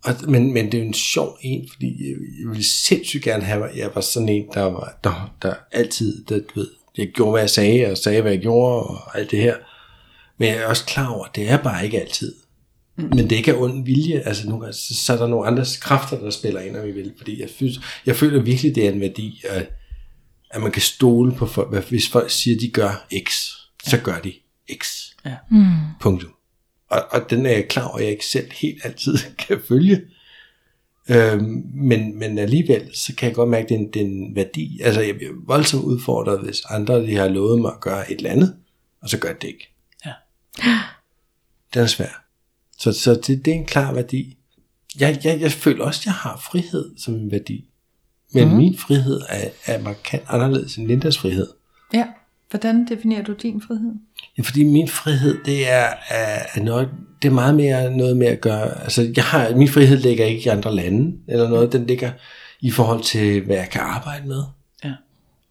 og, men, men det er jo en sjov en, fordi jeg, jeg ville sindssygt gerne have, at jeg var sådan en, der, var, der, der altid, der, du ved, jeg gjorde, hvad jeg sagde, og sagde, hvad jeg gjorde, og alt det her. Men jeg er også klar over, at det er bare ikke altid. Mm. Men det er ikke af ond vilje. Altså, nogle gange, så, så er der nogle andre kræfter, der spiller ind, om vi vil. Fordi jeg, synes, jeg føler virkelig, det er en værdi, at, at man kan stole på folk. Hvis folk siger, at de gør X, så gør de X. Ja. Mm. Punktum. Og, og den er jeg klar over, at jeg ikke selv helt altid kan følge. Øhm, men, men alligevel, så kan jeg godt mærke, at det er en, det er værdi. Altså, jeg bliver voldsomt udfordret, hvis andre de har lovet mig at gøre et eller andet, og så gør de det ikke. Ja. Den er svær. Så, så det, det er en klar værdi. Jeg, jeg, jeg føler også, at jeg har frihed som en værdi. Men mm. min frihed er, er markant anderledes end Lindas frihed. Ja. Hvordan definerer du din frihed? Ja, fordi min frihed, det er, er, noget, det er meget mere noget med at gøre, altså jeg har, min frihed ligger ikke i andre lande, eller noget, den ligger i forhold til, hvad jeg kan arbejde med, Ja.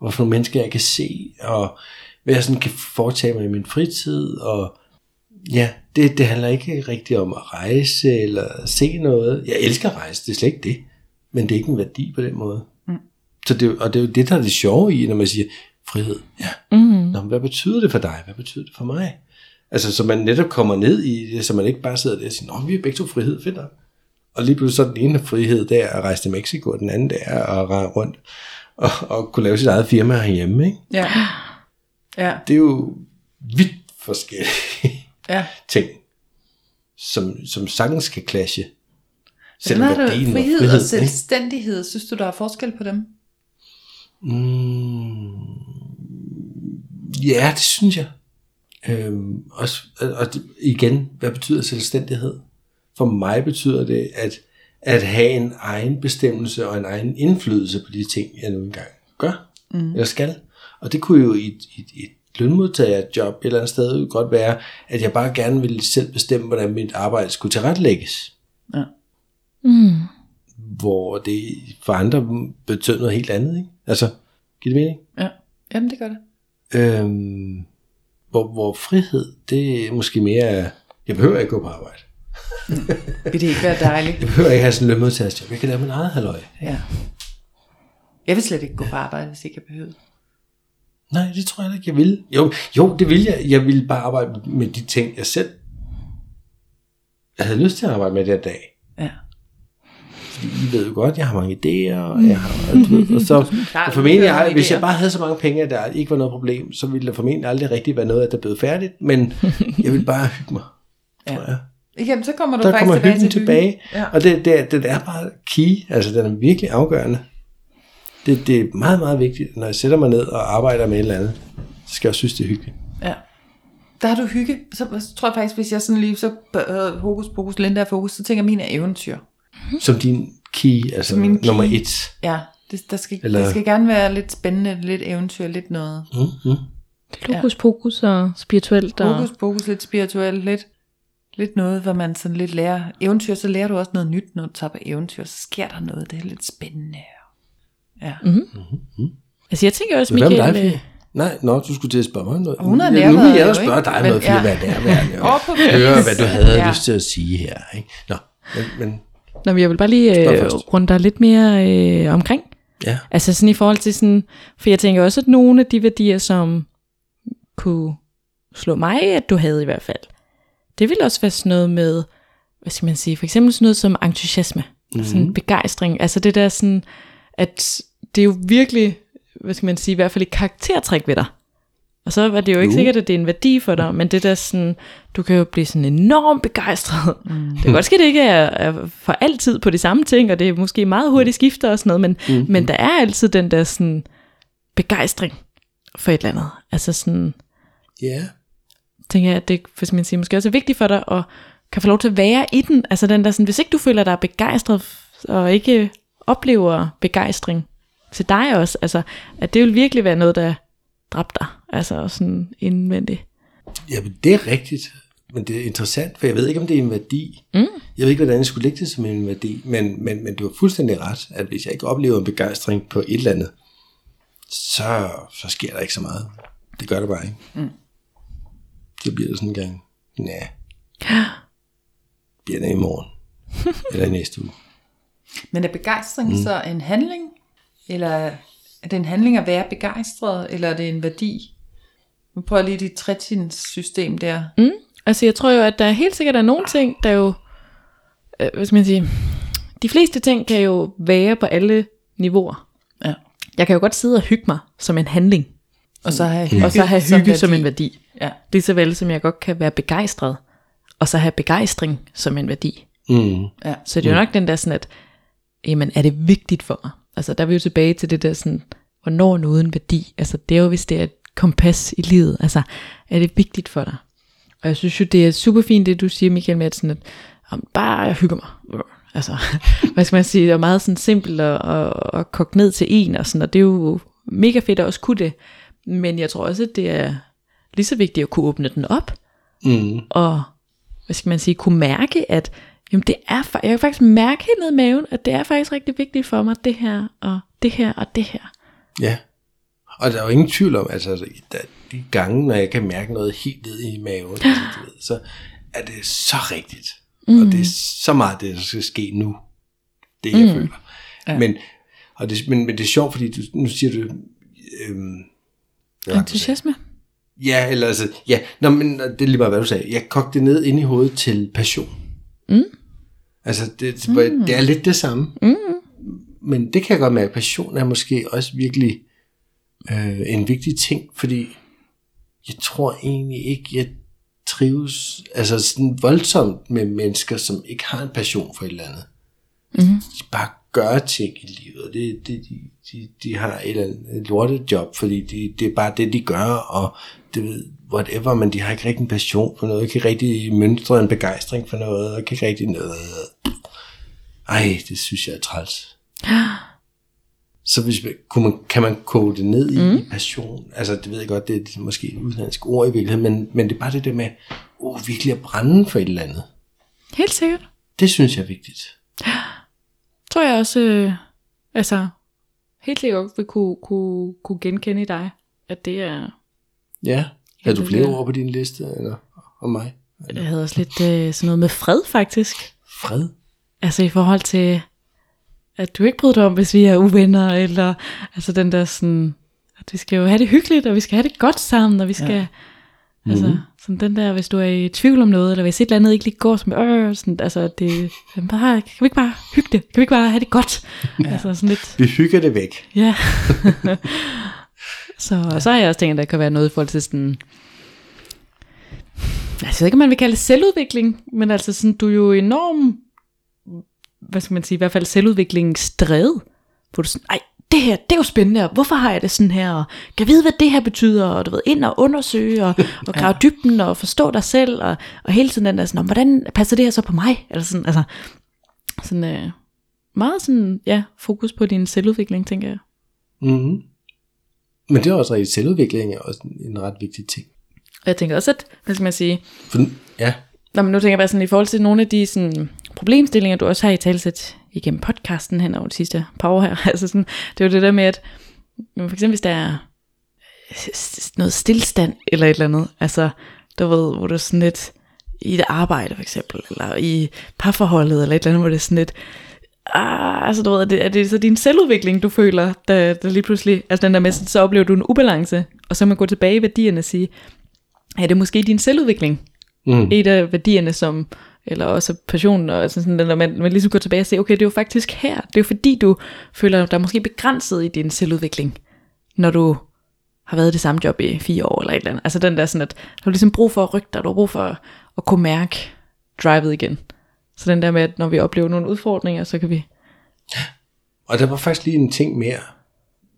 og for nogle mennesker, jeg kan se, og hvad jeg sådan kan foretage mig i min fritid, og ja, det, det handler ikke rigtig om at rejse, eller se noget. Jeg elsker at rejse, det er slet ikke det, men det er ikke en værdi på den måde. Mm. Så det, og det er jo det, der er det sjove i, når man siger, frihed, ja, Mm. Nå, men hvad betyder det for dig? Hvad betyder det for mig? Altså, så man netop kommer ned i det, så man ikke bare sidder der og siger, Nå, vi har begge to frihed, fedt nok. Og lige pludselig så er den ene frihed, der at rejse til Mexico, og den anden der er at rende rundt og, og kunne lave sit eget firma herhjemme. Ikke? Ja. Ja. Det er jo vidt forskellige Ja. ting, som, som sagtens kan clashe. Hvordan er det frihed, var og ikke? selvstændighed? Synes du, der er forskel på dem? Mm, ja, det synes jeg. Øhm, også, og, igen, hvad betyder selvstændighed? For mig betyder det, at, at have en egen bestemmelse og en egen indflydelse på de ting, jeg nu engang gør, mm. eller skal. Og det kunne jo i et, et, et lønmodtagerjob et eller andet sted godt være, at jeg bare gerne ville selv bestemme, hvordan mit arbejde skulle tilrettelægges. Ja. Mm. Hvor det for andre betød noget helt andet. Ikke? Altså, giver det mening? Ja. Jamen, det gør det. Øhm, hvor, hvor frihed, det er måske mere, jeg behøver ikke gå på arbejde. Vil det ikke være dejligt? Jeg behøver ikke have sådan en lønmodtagerjob. Jeg kan lave min eget halvøj. Ja. Jeg vil slet ikke gå på arbejde, hvis ikke jeg behøvede. Nej, det tror jeg ikke, jeg vil. Jo, jo, det vil jeg. Jeg vil bare arbejde med de ting, jeg selv jeg havde lyst til at arbejde med den dag. Ja. I ved jo godt, jeg har mange idéer, og jeg har, og, du ved, og så Klart, og formentlig, jeg, hvis jeg bare havde så mange penge, at der ikke var noget problem, så ville der formentlig aldrig rigtig være noget, at der blev færdigt, men jeg vil bare hygge mig, Ja. tror jeg. Jamen, så kommer du der faktisk kommer tilbage til tilbage, Ja. og det, det, det er bare key, altså den er virkelig afgørende. Det, det er meget, meget vigtigt, når jeg sætter mig ned og arbejder med et eller andet, så skal jeg også synes, det er hyggeligt. Ja. Der har du hygge. Så, tror jeg faktisk, hvis jeg sådan lige så øh, hokus pokus, Linda er fokus, så tænker jeg, min er eventyr. Som din key, altså Som min key. nummer et. Ja, det, der, skal, Eller- det skal gerne være lidt spændende, lidt eventyr, lidt noget. Mm-hmm. Lokus pokus og spirituelt. Og... Pokus, lidt spirituelt, lidt, lidt noget, hvor man sådan lidt lærer. Eventyr, så lærer du også noget nyt, når du tager på eventyr. Så sker der noget, det er lidt spændende. Ja. Altså jeg tænker også, Hvad med Michael... dig, øh? Nej, nå, du skulle til at spørge mig noget. Hun har ja, nu vil jeg jo, spørge dig Men- noget, Fie, ja. hvad det er. Over på Høre, hvad du havde Ja. lyst til at sige her. Ikke? Nå, men, men Nå, men jeg vil bare lige øh, runde dig lidt mere øh, omkring. ja. Altså sådan i forhold til sådan, for jeg tænker også, at nogle af de værdier, som kunne slå mig, at du havde i hvert fald, det ville også være sådan noget med, hvad skal man sige, for eksempel sådan noget som entusiasme, mm-hmm. sådan begejstring, altså det der sådan, at det er jo virkelig, hvad skal man sige, i hvert fald et karaktertræk ved dig. Og så er det jo ikke Jo. sikkert, at det er en værdi for dig, men det der sådan, du kan jo blive sådan enormt begejstret. Mm. Det kan godt ske, at det ikke er, er for altid på de samme ting, og det er måske meget hurtigt skifter og sådan noget, men, mm. men der er altid den der sådan begejstring for et eller andet. Altså sådan, Ja. tænker jeg, at det hvis man siger, måske også er vigtigt for dig, at kan få lov til at være i den. Altså den der sådan, hvis ikke du føler dig begejstret, og ikke oplever begejstring til dig også, altså at det vil virkelig være noget, der dræbt dig. Altså sådan indvendigt. Jamen, det er rigtigt. Men det er interessant, for jeg ved ikke, om det er en værdi. Mm. Jeg ved ikke, hvordan jeg skulle lægge det som en værdi, men, men, men du har fuldstændig ret, at hvis jeg ikke oplever en begejstring på et eller andet, så, så sker der ikke så meget. Det gør det bare ikke. Mm. Så bliver det sådan en gang, nej, bliver det i morgen, eller i næste uge. Men er begejstring mm. så en handling? Eller er det en handling at være begejstret, eller er det en værdi? Nu prøver lige dit trætins-system der. Mm. Altså jeg tror jo, at der er helt sikkert er nogle ting, der jo, øh, hvad skal man sige, de fleste ting kan jo være på alle niveauer. Ja. Jeg kan jo godt sidde og hygge mig som en handling, Og så have hygge, og så have som hygge som, værdi. en værdi. Ja. Det er så vel, som jeg godt kan være begejstret, og så have begejstring som en værdi. Mm. Ja. Så det er jo nok den der sådan, at, jamen er det vigtigt for mig? Altså der er vi jo tilbage til det der sådan, hvornår noget en værdi? Altså det er jo, hvis det er et kompas i livet. Altså er det vigtigt for dig? Og jeg synes jo, det er super fint, det du siger, Michael, med at, sådan, at om, bare jeg hygger mig. Altså, hvad skal man sige, det er meget sådan simpelt og, og, og kogt ned til en, og, sådan, og det er jo mega fedt at også kunne det. Men jeg tror også, at det er lige så vigtigt at kunne åbne den op, Mm. og hvad skal man sige, kunne mærke, at jamen det er, jeg kan faktisk mærke helt ned i maven, at det er faktisk rigtig vigtigt for mig, det her, og det her, og det her. Ja. Og der er jo ingen tvivl om, altså der, de gange, når jeg kan mærke noget helt ned i maven, altså, ved, så er det så rigtigt. Mm. Og det er så meget det, der skal ske nu. Det jeg mm. føler. Ja. Men, og det, men, men det er sjovt, fordi du, nu siger du... Øhm? Entusiasme? Ja, eller altså, ja, Nå, men det er lige meget, hvad du sagde. Jeg kogte det ned ind i hovedet til passion. Mm. Altså, det, mm. det er lidt det samme. Mm. Men det kan jeg godt mærke, passion er måske også virkelig øh, en vigtig ting, fordi jeg tror egentlig ikke, jeg trives altså sådan voldsomt med mennesker, som ikke har en passion for et eller andet. Mm. De bare gør ting i livet, det, det, de, de, de har et eller andet et lortet job, fordi de, det er bare det, de gør, og det ved, whatever, men de har ikke rigtig en passion for noget, ikke rigtig mønstre en begejstring for noget, og kan ikke rigtig noget. Ej, det synes jeg er træls. Så hvis kunne man, kan man koge det ned i, mm. passion, altså det ved jeg godt, det er måske et udenlandsk ord i virkeligheden, men, men det er bare det der med, oh, virkelig at brænde for et eller andet. Helt sikkert. Det synes jeg er vigtigt. Tror jeg også, øh, altså, helt sikkert vil kunne, kunne, kunne genkende i dig, at det er, Ja. Har du flere ord på din liste, eller om mig? jeg havde også lidt øh, sådan noget med fred faktisk. Fred? Altså i forhold til, at du ikke bryder dig om, hvis vi er uvenner, eller altså den der sådan, at vi skal jo have det hyggeligt, og vi skal have det godt sammen, og vi skal, ja. Altså Mhm. sådan den der, hvis du er i tvivl om noget, eller hvis et eller andet ikke lige går som, øh, sådan, altså det, bare, kan vi ikke bare hygge det? Kan vi ikke bare have det godt? Ja. Altså sådan lidt, Vi hygger det væk. ja. så, og så har jeg også tænkt, at der kan være noget i forhold til sådan, altså, jeg ved ikke, om man vil kalde det selvudvikling, men altså sådan, du er jo enorm, hvad skal man sige, i hvert fald selvudviklingsdrevet, hvor du sådan, ej, det her, det er jo spændende, og hvorfor har jeg det sådan her, og kan vide, hvad det her betyder, og du ved, ind og undersøge, og, og grave ja. dybden, og forstå dig selv, og, og hele tiden den der sådan, "Nå, hvordan passer det her så på mig, eller sådan, altså, sådan, øh, meget sådan, ja, fokus på din selvudvikling, tænker jeg. Mm-hmm. Men det er også rigtig selvudvikling er også en- en ret vigtig ting. Og jeg tænker også, at, hvad skal man sige, For, ja, Nå, men nu tænker jeg bare sådan, i forhold til nogle af de sådan, problemstillinger, du også har i talsæt igennem podcasten hen over de sidste par år her. Altså sådan, det er jo det der med, at for eksempel hvis der er s- noget stillstand eller et eller andet, altså du ved, hvor du sådan lidt i et arbejde for eksempel, eller i parforholdet eller et eller andet, hvor det er sådan lidt, ah, altså du ved, er det, er det så din selvudvikling, du føler, der, der lige pludselig, altså den der med, så oplever du en ubalance, og så man gå tilbage i værdierne og sige, er det måske din selvudvikling, mm. et af værdierne, som, eller også passionen, og altså sådan, når man, man ligesom går tilbage og siger, okay, det er jo faktisk her, det er jo fordi, du føler dig måske begrænset i din selvudvikling, når du har været i det samme job i fire år, eller et eller andet. Altså den der sådan, at du har ligesom brug for at rykke dig, du har brug for at, at kunne mærke drivet igen. Så den der med, at når vi oplever nogle udfordringer, så kan vi, Og der var faktisk lige en ting mere,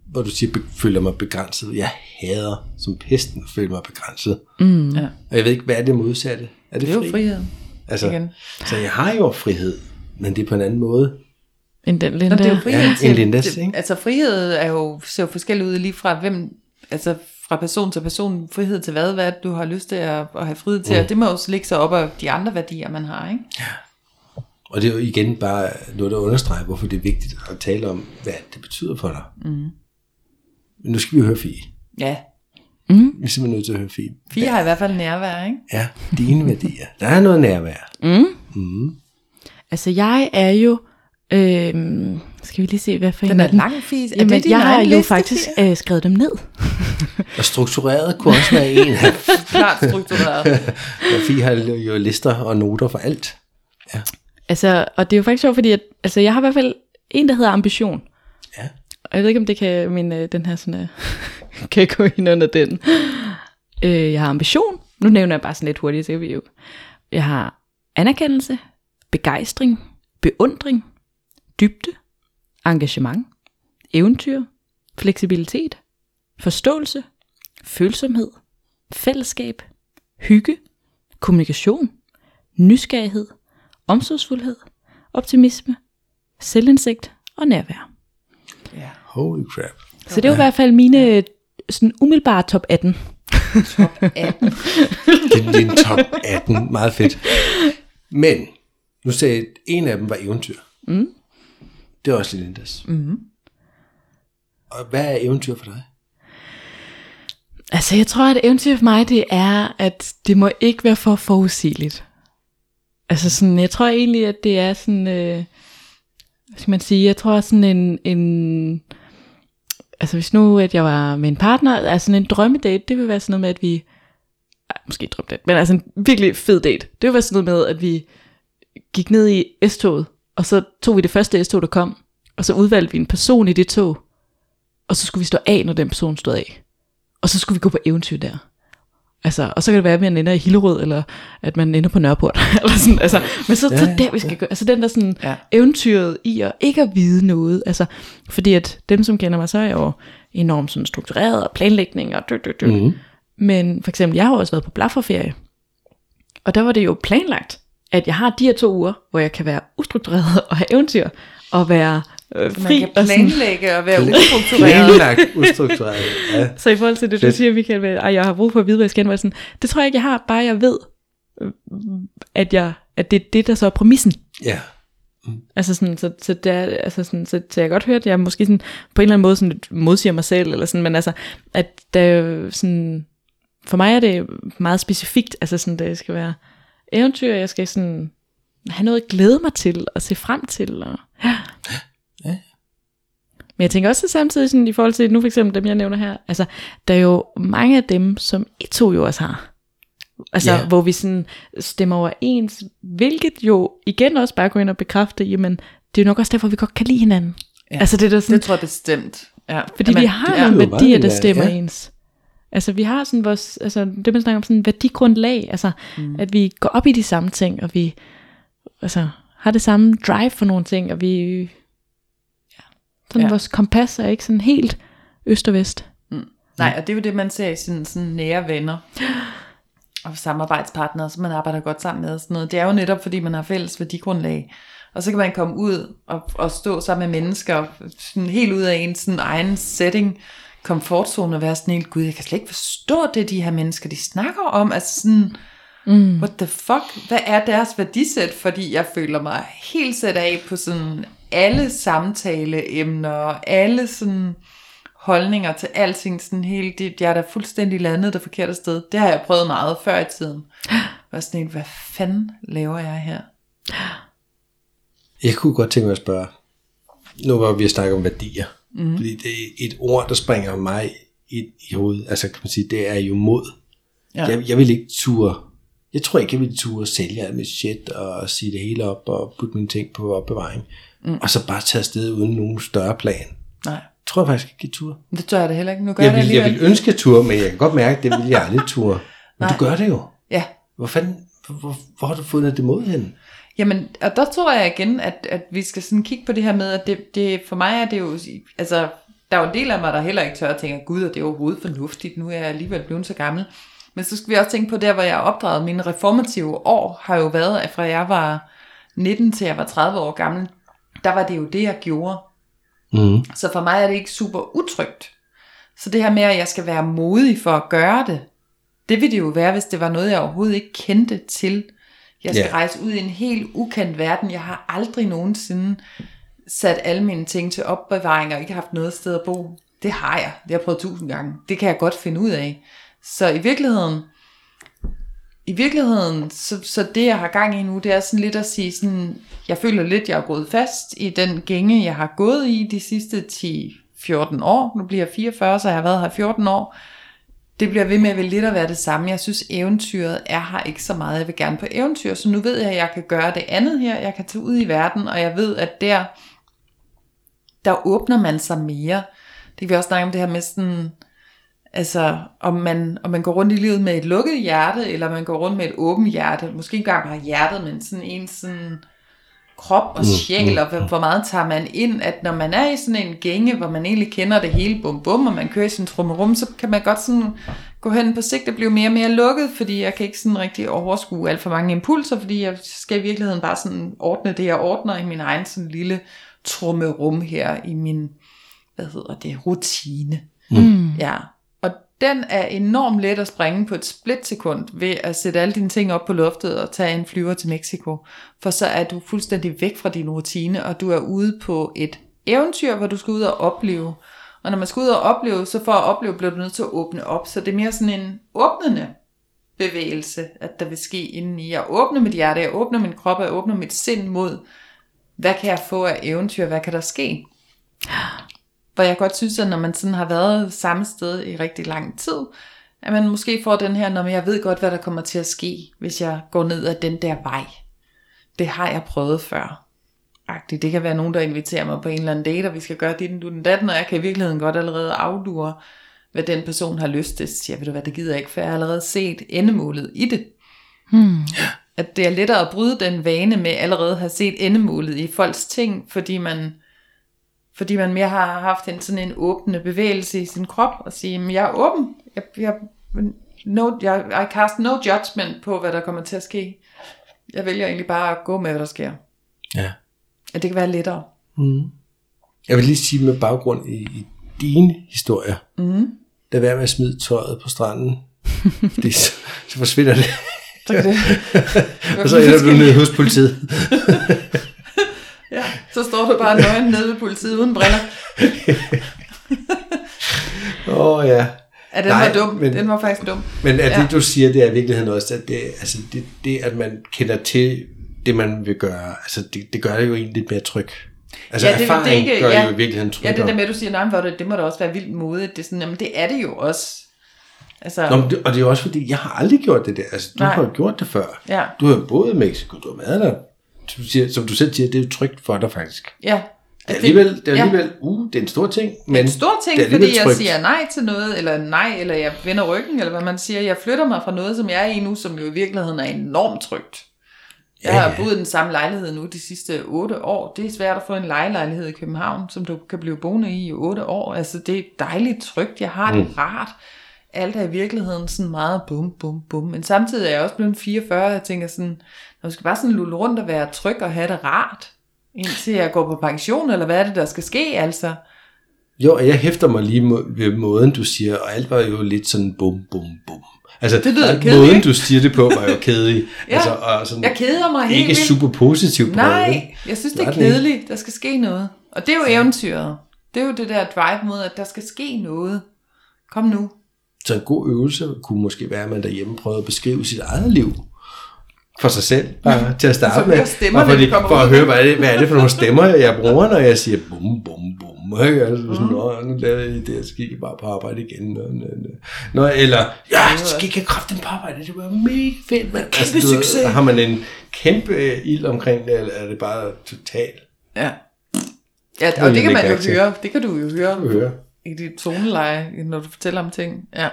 hvor du siger, føler mig begrænset. Jeg hader som pesten at føle mig begrænset. mm, Ja. Og jeg ved ikke, hvad er det modsatte? Er det, Det er jo fri? frihed. Altså, igen. så jeg har jo frihed, men det er på en anden måde. end den Nå, Linda. det er jo frihed Ja, til, en Lindas, til, ikke? altså frihed er jo, ser jo forskelligt ud lige fra hvem, altså fra person til person, frihed til hvad, hvad du har lyst til at, at have frihed til, mm. og det må også ligge sig op af de andre værdier, man har, ikke? Og det er jo igen bare noget, der understreger, hvorfor det er vigtigt at tale om, hvad det betyder for dig. Mm. Men nu skal vi høre Fie. Ja, Vi er simpelthen nødt til at høre Fie. fire har i hvert fald nærvær, ikke? Ja, dine værdier. Der er noget nærvær. Altså jeg er jo, øhm, skal vi lige se, hvad for Den en er lang, Fie. Er Jamen, det jeg har jo faktisk øh, skrevet dem ned. Og struktureret kunne også være en Klart struktureret. Og Fie har jo lister og noter for alt. Altså, og det er jo faktisk sjovt, fordi at, altså, jeg har i hvert fald en, der hedder ambition. Ja. Og jeg ved ikke, om det kan, min, øh, den her sådan, øh, kan gå ind under den. Øh, jeg har ambition. Nu nævner jeg bare sådan lidt hurtigt, så kan vi jo. Jeg har anerkendelse, begejstring, beundring, dybde, engagement, eventyr, fleksibilitet, forståelse, følsomhed, fællesskab, hygge, kommunikation, nysgerrighed, omsorgsfuldhed, optimisme, selvindsigt og nærvær. Ja. Holy crap. Så det er jo i hvert fald mine sådan umiddelbare top 18. Top 18. Det er din top 18. Meget fedt. Men, nu sagde jeg, at en af dem var eventyr. Mm. Det er også Lindas. Mm. Og hvad er eventyr for dig? Altså jeg tror, at eventyr for mig, det er, at det må ikke være for forudsigeligt. Altså sådan, jeg tror egentlig, at det er sådan, øh, hvad skal man sige, jeg tror sådan en, en altså hvis nu, at jeg var med en partner, altså en drømmedate, det ville være sådan noget med, at vi, ej, måske ikke drømmedate, men altså en virkelig fed date. Det ville være sådan noget med, at vi gik ned i S-toget, og så tog vi det første S-tog, der kom, og så udvalgte vi en person i det tog, og så skulle vi stå af, når den person stod af. Og så skulle vi gå på eventyr der. Altså, og så kan det være, at man ender i Hillerød, eller at man ender på Nørreport. eller sådan, altså, men så, ja, så der, vi skal gå. Altså den der sådan Ja. ja. eventyret i at ikke at vide noget. Altså, fordi at dem, som kender mig, så er jeg jo enormt sådan struktureret og planlægning og død, død, død. Mm. Men for eksempel, jeg har også været på blafferferie. Og der var det jo planlagt, at jeg har de her to uger, hvor jeg kan være ustruktureret og have eventyr, og være øh, Man fri. kan og sådan, planlægge og være ustruktureret. Planlagt, ustruktureret. Ja. så i forhold til det, du siger, Michael, at jeg har brug for at vide, hvad jeg skal, sådan, det tror jeg ikke, jeg har, bare jeg ved, øh, at, jeg, at det er det, der så er præmissen. ja. Altså sådan, så, så, det er, altså sådan, så, så jeg kan godt høre, at jeg måske sådan, på en eller anden måde sådan, modsiger mig selv, eller sådan, men altså, at der er sådan, for mig er det meget specifikt, altså sådan, det skal være eventyr, jeg skal sådan have noget at glæde mig til, og se frem til, og ja. Men jeg tænker også samtidig sådan, i forhold til nu for eksempel dem, jeg nævner her, altså, der er jo mange af dem, som I to jo også har. Altså, yeah. hvor vi sådan stemmer overens, hvilket jo igen også bare går ind og bekræfter, jamen, det er jo nok også derfor, vi godt kan lide hinanden. Ja. Altså, det er der sådan, Det tror jeg bestemt. Ja. fordi Jamen, vi har nogle er værdier, der stemmer ja. ens. Altså, vi har sådan vores, altså, det man snakker om, sådan værdigrundlag, altså, mm. at vi går op i de samme ting, og vi, altså, har det samme drive for nogle ting, og vi, sådan Ja. vores kompas er ikke sådan helt øst og vest. Nej, og det er jo det, man ser i sådan, sådan nære venner og samarbejdspartnere, som man arbejder godt sammen med og sådan noget. Det er jo netop, fordi man har fælles værdigrundlag. Og så kan man komme ud og, og stå sammen med mennesker, sådan helt ud af en sådan egen setting, komfortzone og være sådan helt, gud, jeg kan slet ikke forstå det, de her mennesker, de snakker om. Altså sådan, mm. what the fuck, hvad er deres værdisæt? Fordi jeg føler mig helt sat af på sådan alle samtaleemner, og alle sådan holdninger til alting, sådan helt, det, jeg er da fuldstændig landet det forkerte sted. Det har jeg prøvet meget før i tiden. Og sådan en, hvad fanden laver jeg her? Jeg kunne godt tænke mig at spørge, nu var vi at snakke om værdier, mm. fordi det er et ord, der springer mig i, i hovedet, altså kan man sige, det er jo mod. Ja. Jeg, jeg vil ikke ture, jeg tror ikke, jeg vil ture sælge alt mit shit, og sige det hele op, og putte mine ting på opbevaring, mm. og så bare tage afsted uden nogen større plan. Nej, Tror jeg faktisk ikke, jeg ture. det tror jeg da heller ikke. Nu gør Jeg jeg, vil, jeg vil ønske, at ture, men jeg kan godt mærke, at det vil jeg aldrig ture. Men Nej. du gør det jo. Ja, Hvor fanden, hvor, hvor, har du fundet det mod hen? Jamen, og der tror jeg igen, at, at vi skal sådan kigge på det her med, at det, det, for mig er det jo, altså, der er jo en del af mig, der heller ikke tør at tænke, gud, og det er overhovedet fornuftigt, nu er jeg alligevel blevet så gammel. Men så skal vi også tænke på der, hvor jeg er opdraget. Mine reformative år har jo været, at fra jeg var 19 til jeg var 30 år gammel, der var det jo det, jeg gjorde. Mm. Så for mig er det ikke super utrygt. Så det her med, at jeg skal være modig for at gøre det, det ville det jo være, hvis det var noget, jeg overhovedet ikke kendte til. Jeg skal Ja. rejse ud i en helt ukendt verden. Jeg har aldrig nogensinde sat alle mine ting til opbevaring og ikke haft noget sted at bo. Det har jeg. Det har jeg prøvet tusind gange. Det kan jeg godt finde ud af. Så i virkeligheden, i virkeligheden, så, så det jeg har gang i nu, det er sådan lidt at sige sådan, jeg føler lidt, jeg er gået fast i den gænge, jeg har gået i de sidste 10-14 år. Nu bliver jeg 44, så jeg har været her 14 år. Det bliver ved med at være lidt at være det samme. Jeg synes, eventyret er her ikke så meget. Jeg vil gerne på eventyr, så nu ved jeg, at jeg kan gøre det andet her. Jeg kan tage ud i verden, og jeg ved, at der, der åbner man sig mere. Det kan vi også snakke om det her med sådan, altså om man, om man går rundt i livet med et lukket hjerte, eller man går rundt med et åbent hjerte. Måske ikke bare hjertet, men sådan en sådan krop og sjæl, og hvor- hvor meget tager man ind, at når man er i sådan en gænge, hvor man egentlig kender det hele bum bum, og man kører i sin trummerum, så kan man godt sådan gå hen på sigt og blive mere og mere lukket, fordi jeg kan ikke sådan rigtig overskue alt for mange impulser, fordi jeg skal i virkeligheden bare sådan ordne det, jeg ordner i min egen sådan lille trummerum her i min, hvad hedder det, rutine. Mm. Ja, den er enormt let at springe på et splitsekund ved at sætte alle dine ting op på loftet og tage en flyver til Mexico. For så er du fuldstændig væk fra din rutine, og du er ude på et eventyr, hvor du skal ud og opleve. Og når man skal ud og opleve, så for at opleve, bliver du nødt til at åbne op. Så det er mere sådan en åbnende bevægelse, at der vil ske indeni. Jeg åbner mit hjerte, jeg åbner min krop, jeg åbner mit sind mod, hvad kan jeg få af eventyr, hvad kan der ske? Hvor jeg godt synes, at når man sådan har været samme sted i rigtig lang tid, at man måske får den her, når jeg ved godt, hvad der kommer til at ske, hvis jeg går ned ad den der vej. Det har jeg prøvet før. Agtigt. Det kan være nogen, der inviterer mig på en eller anden date, og vi skal gøre dit, du den datten, og jeg kan i virkeligheden godt allerede afdure, hvad den person har lyst til. Så siger jeg, ved du hvad, det gider jeg ikke, for jeg har allerede set endemålet i det. Hmm. At det er lettere at bryde den vane med allerede at have set endemålet i folks ting, fordi man, fordi man mere har haft en sådan en åbne bevægelse i sin krop, og sige, "Men jeg er åben, jeg, jeg, no, jeg, I cast no judgment på, hvad der kommer til at ske. Jeg vælger egentlig bare at gå med, hvad der sker. Ja. At det kan være lettere. Mm. Jeg vil lige sige med baggrund i, i dine historier. Mm. Lad være med at smide tøjet på stranden. Fordi så, så forsvinder det. Så kan det, Og så ender du nede hos politiet. Ja, du bare nøgen nede ved politiet uden briller. Åh oh, ja. Ja, den Nej, var dum. men- Den var faktisk dum. Men at Ja. det du siger, det er i virkeligheden også, at det, altså det, det at man kender til det, man vil gøre, altså det, det gør det jo egentlig lidt mere tryg. Altså Ja, ja, det- det, erfaring det er ikke- gør ja. jo i virkeligheden Ja, tryggere. det der med, at du siger, nej, det, det må da også være vildt modigt. Det er sådan, jamen det er det jo også. Altså, Nå, det, og det er jo også fordi, jeg har aldrig gjort det der. Altså, du Nej. har jo gjort det før. ja, Du har jo boet i Mexico, du har været der. Du siger, som du selv siger, det er jo trygt for dig faktisk. ja. Det er alligevel, det er ja. alligevel uh, det er en stor ting. Men Det er en stor det ting, er alligevel fordi jeg trygt. siger nej til noget, eller nej, eller jeg vender ryggen, eller hvad man siger. Jeg flytter mig fra noget, som jeg er i nu, som jo i virkeligheden er enormt trygt. Jeg Ja, har ja. boet i den samme lejlighed nu de sidste otte år. Det er svært at få en lejelejlighed i København, som du kan blive boende i i otte år. Altså, det er dejligt trygt. Jeg har det rart. Alt er i virkeligheden sådan meget bum, bum, bum. Men samtidig er jeg også blevet 44, og jeg tænker sådan, når skal bare sådan lulle rundt og være tryg og have det rart, indtil jeg går på pension, eller hvad er det, der skal ske, altså? Jo, jeg hæfter mig lige må, ved måden, du siger, og alt var jo lidt sådan bum, bum, bum. Altså, Det lyder kedeligt, måden, ikke? du siger det på, var jo kedelig. Ja, altså, og sådan, Jeg keder mig helt ikke vildt. super positiv på det. Nej, jeg synes, det er kedeligt. Der skal ske noget. Og det er jo eventyret. Det er jo det der drive mod, at der skal ske noget. Kom nu. Så en god øvelse kunne måske være, at man derhjemme prøvede at beskrive sit eget liv for sig selv, bare til at starte høre med. stemmerne, Bare fordi, for at høre, hvad er, det, hvad er det for nogle stemmer, jeg bruger, når jeg siger bum, bum, bum. Ikke? Altså sådan, Mm. Nå, nu lavede jeg det, så gik jeg bare på arbejde igen. Nå, nå, nå. Nå, eller, ja, så gik jeg kraften på arbejde, det var mega fedt. Altså, Kæmpe du ved, succes. Har man en kæmpe øh, ild omkring det, eller er det bare totalt? Ja. Ja, og det jeg kan man jo høre. Det kan du jo høre Du hører. i dit toneleje, når du fortæller om ting. Ja.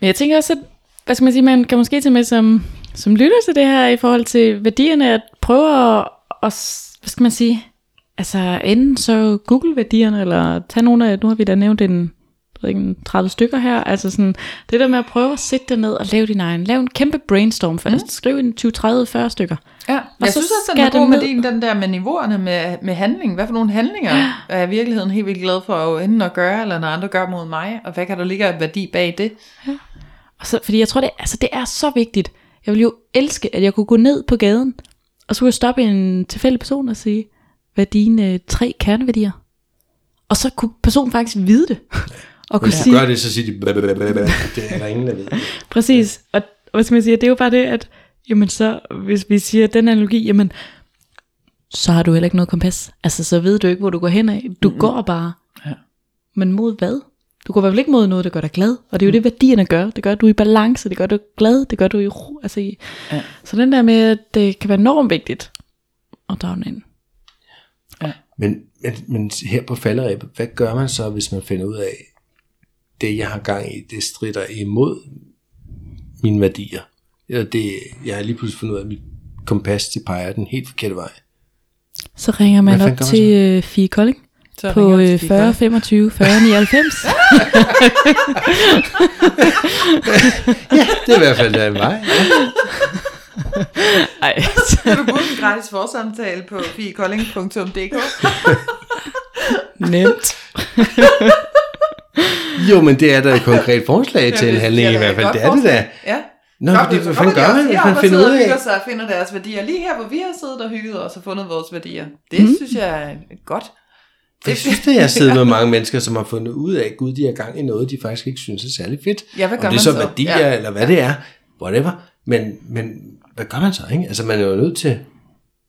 Men jeg tænker også, at hvad skal man sige, man kan måske tage med som, som lytter til det her i forhold til værdierne, at prøve at, at hvad skal man sige, altså enten så google værdierne, eller tage nogle af, nu har vi da nævnt en en 30 stykker her. Altså sådan, det der med at prøve at sætte dig ned og lave din egen. Lav en kæmpe brainstorm først. Mm. Skriv en 20, 30, 40 stykker. Ja, jeg så synes også, at den er god med din, den der med niveauerne med, med handling. Hvad for nogle handlinger er jeg i virkeligheden helt vildt glad for at enten at gøre, eller når andre gør mod mig, og hvad kan der ligge af værdi bag det? Og så, fordi jeg tror, det, altså, det er så vigtigt. Jeg ville jo elske, at jeg kunne gå ned på gaden, og så kunne jeg stoppe en tilfældig person og sige, hvad er dine øh, tre kerneværdier? Og så kunne personen faktisk vide det. og kunne sige, gør det, så siger de, det er der ingen, der ved. Præcis. Og, og hvad skal man sige, det er jo bare det, at jamen så, hvis vi siger den analogi, jamen, så har du heller ikke noget kompas. Altså, så ved du ikke, hvor du går hen af. Du mm-hmm. går bare. Ja. Men mod hvad? Du går i hvert fald ikke mod noget, der gør dig glad. Og det er jo det, værdierne gør. Det gør, at du er i balance. Det gør, at du er glad. Det gør, at du er i ro. Altså, i, Ja. Så den der med, at det kan være enormt vigtigt at drage den ind. Men, men, men her på falderæbet, hvad gør man så, hvis man finder ud af, det jeg har gang i, det strider imod mine værdier? Eller det, jeg har lige pludselig fundet ud af, at mit kompas, det peger den helt forkerte vej. Så ringer man op man til øh, Fie Kolding Så på øh, til 40 Fie 25 40 99. Det er i hvert fald der en vej. Ej, Kan du booke en gratis forsamtale på fiekolding.dk? nemt. Jo, men det er da et konkret forslag til en handling i jeg hvert er fald. et Det er det da. Ja. Nå, Nå, fordi, det- hvad så fanden gør man, hvis man finder ud af... hygger sig og finder deres værdier. Lige her, hvor vi har siddet og hygget os og fundet vores værdier. Det mm. synes jeg er godt. Jeg synes, at jeg har siddet med mange mennesker, som har fundet ud af, at gud, de har gang i noget, de faktisk ikke synes er særlig fedt. Ja, hvad gør Om det er så så? værdier, Ja. eller hvad det er, whatever. Men, men hvad gør man så, ikke? Altså, man er jo nødt til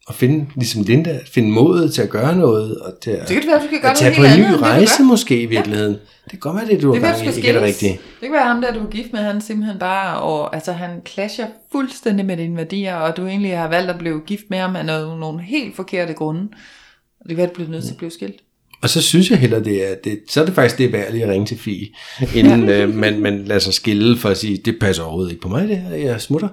at finde, ligesom Linda, finde modet til at gøre noget, og til at, Det kan det være, du skal gøre at tage på en ny andet, det, rejse gør. måske i virkeligheden. Det kan godt være, det du Det har kan gang i, ikke er det rigtige. Det kan være ham der, du er gift med, han simpelthen bare, og, altså han clasher fuldstændig med dine værdier, og du egentlig har valgt at blive gift med ham af nogle, nogle helt forkerte grunde. Og det kan være, at du bliver nødt til at blive skilt. Og så synes jeg heller, det er, det, så er det faktisk det værd lige at ringe til Fie, inden øh, man, man lader sig skille for at sige, det passer overhovedet ikke på mig, det her, jeg smutter.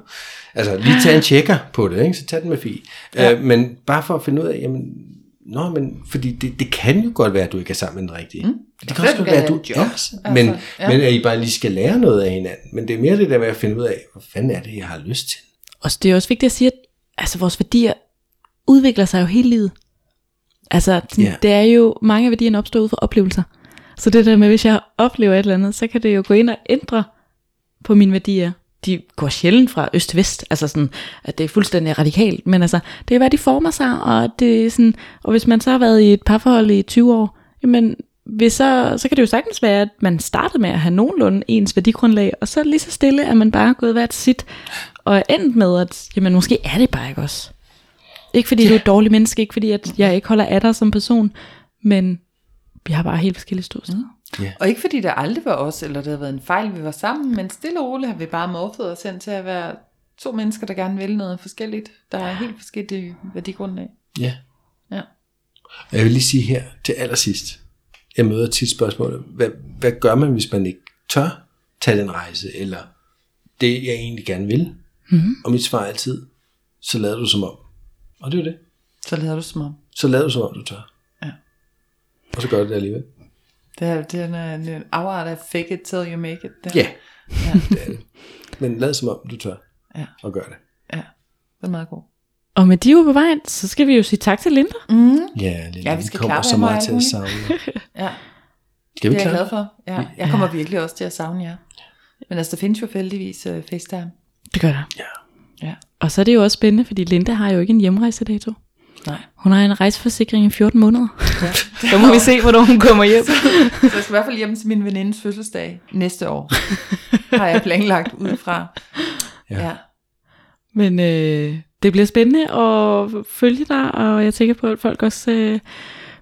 Altså lige tage en tjekker på det, ikke? så tag den med Fie. Ja. Øh, men bare for at finde ud af, jamen, nå, men, fordi det, det kan jo godt være, at du ikke er sammen med den rigtige. Mm. Det kan Og også godt kan være, at du er, Altså, men, ja. men at I bare lige skal lære noget af hinanden. Men det er mere det der med at finde ud af, hvad fanden er det, jeg har lyst til. Og det er også vigtigt at sige, at altså, vores værdier udvikler sig jo hele livet. Altså, yeah. det er jo, mange af værdierne opstår ud fra oplevelser. Så det der med, hvis jeg oplever et eller andet, så kan det jo gå ind og ændre på mine værdier. De går sjældent fra øst til vest, altså sådan, at det er fuldstændig radikalt, men altså, det er hvad de former sig, og det er sådan, og hvis man så har været i et parforhold i 20 år, jamen, hvis så, så kan det jo sagtens være, at man startede med at have nogenlunde ens værdigrundlag, og så lige så stille, at man bare er gået hvert sit, og er endt med, at jamen, måske er det bare ikke os. Ikke fordi du er et dårligt menneske, ikke fordi at jeg ikke holder af dig som person, men vi har bare helt forskellige ståsteder. Og ikke fordi det aldrig var os, eller det havde været en fejl, vi var sammen, men stille og roligt har vi bare morfet os hen til at være to mennesker, der gerne vil noget forskelligt, der er helt forskellige værdigrundlag. Ja. Ja. Og jeg vil lige sige her til allersidst, jeg møder tit spørgsmålet, hvad, hvad gør man, hvis man ikke tør tage den rejse, eller det, jeg egentlig gerne vil? Mm-hmm. Og mit svar er altid, så lader du som om. Og det er det. Så lader du som om. Så lader du som om, du tør. Ja. Og så gør du det alligevel. Det er, det er en, en afart af fake it till you make it. Der. Ja, ja. det er det. Men lad som om, du tør. Ja. Og gør det. ja. Det er meget god. Og med de ord på vejen, så skal vi jo sige tak til Linda. Mm. Ja, Lille, Ja, vi skal kommer klappe så meget til at savne. Ja, Skal vi det er jeg glad klare? for. Ja, jeg kommer virkelig også til at savne jer. Men altså, der findes jo heldigvis uh, FaceTime. Det gør der. Ja. Ja. Og så er det jo også spændende, fordi Linda har jo ikke en hjemrejsedato. Nej. Hun har en rejseforsikring i 14 måneder. Ja. så må vi se, hvornår hun kommer hjem. Så jeg skal i hvert fald hjem til min venindes fødselsdag næste år. har jeg planlagt ud fra. Ja. ja. Men øh, det bliver spændende at følge dig, og jeg tænker på, at folk også, øh,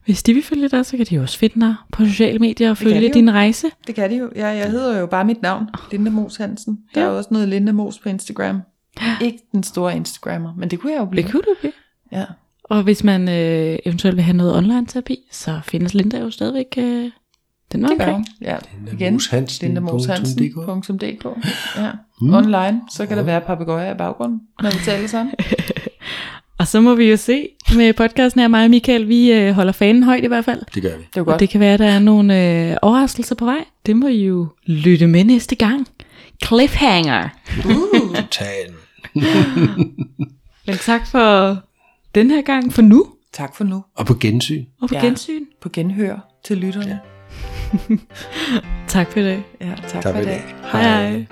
hvis de vil følge dig, så kan de jo også finde dig på sociale medier og de følge jo. din rejse. Det kan de jo. Ja, jeg hedder jo bare mit navn, Linda Mos Hansen. Der er Ja. jo også noget Linda Mos på Instagram. Ikke den store Instagrammer, men det kunne jeg jo blive. Det kunne du blive. Ja. Og hvis man øh, eventuelt vil have noget online terapi, så findes Linda jo stadigvæk øh, den var omkring. Ja, igen. Moshansen LindaMosHansen.dk Ja, mm. online. Så kan der være papegøjer i baggrunden, når vi taler sammen. Og så må vi jo se med podcasten her, mig og Michael, vi øh, holder fanen højt i hvert fald. Det gør vi. Det er jo Og godt. det kan være, at der er nogle øh, overraskelser på vej. Det må I jo lytte med næste gang. Cliffhanger. Total. Men tak for den her gang for nu. Tak for nu. Og på gensyn. Og på Ja. ja. gensyn. På genhør til lytterne. Tak for det. Ja, tak, Tak for for i i dag. dag. Hej hej.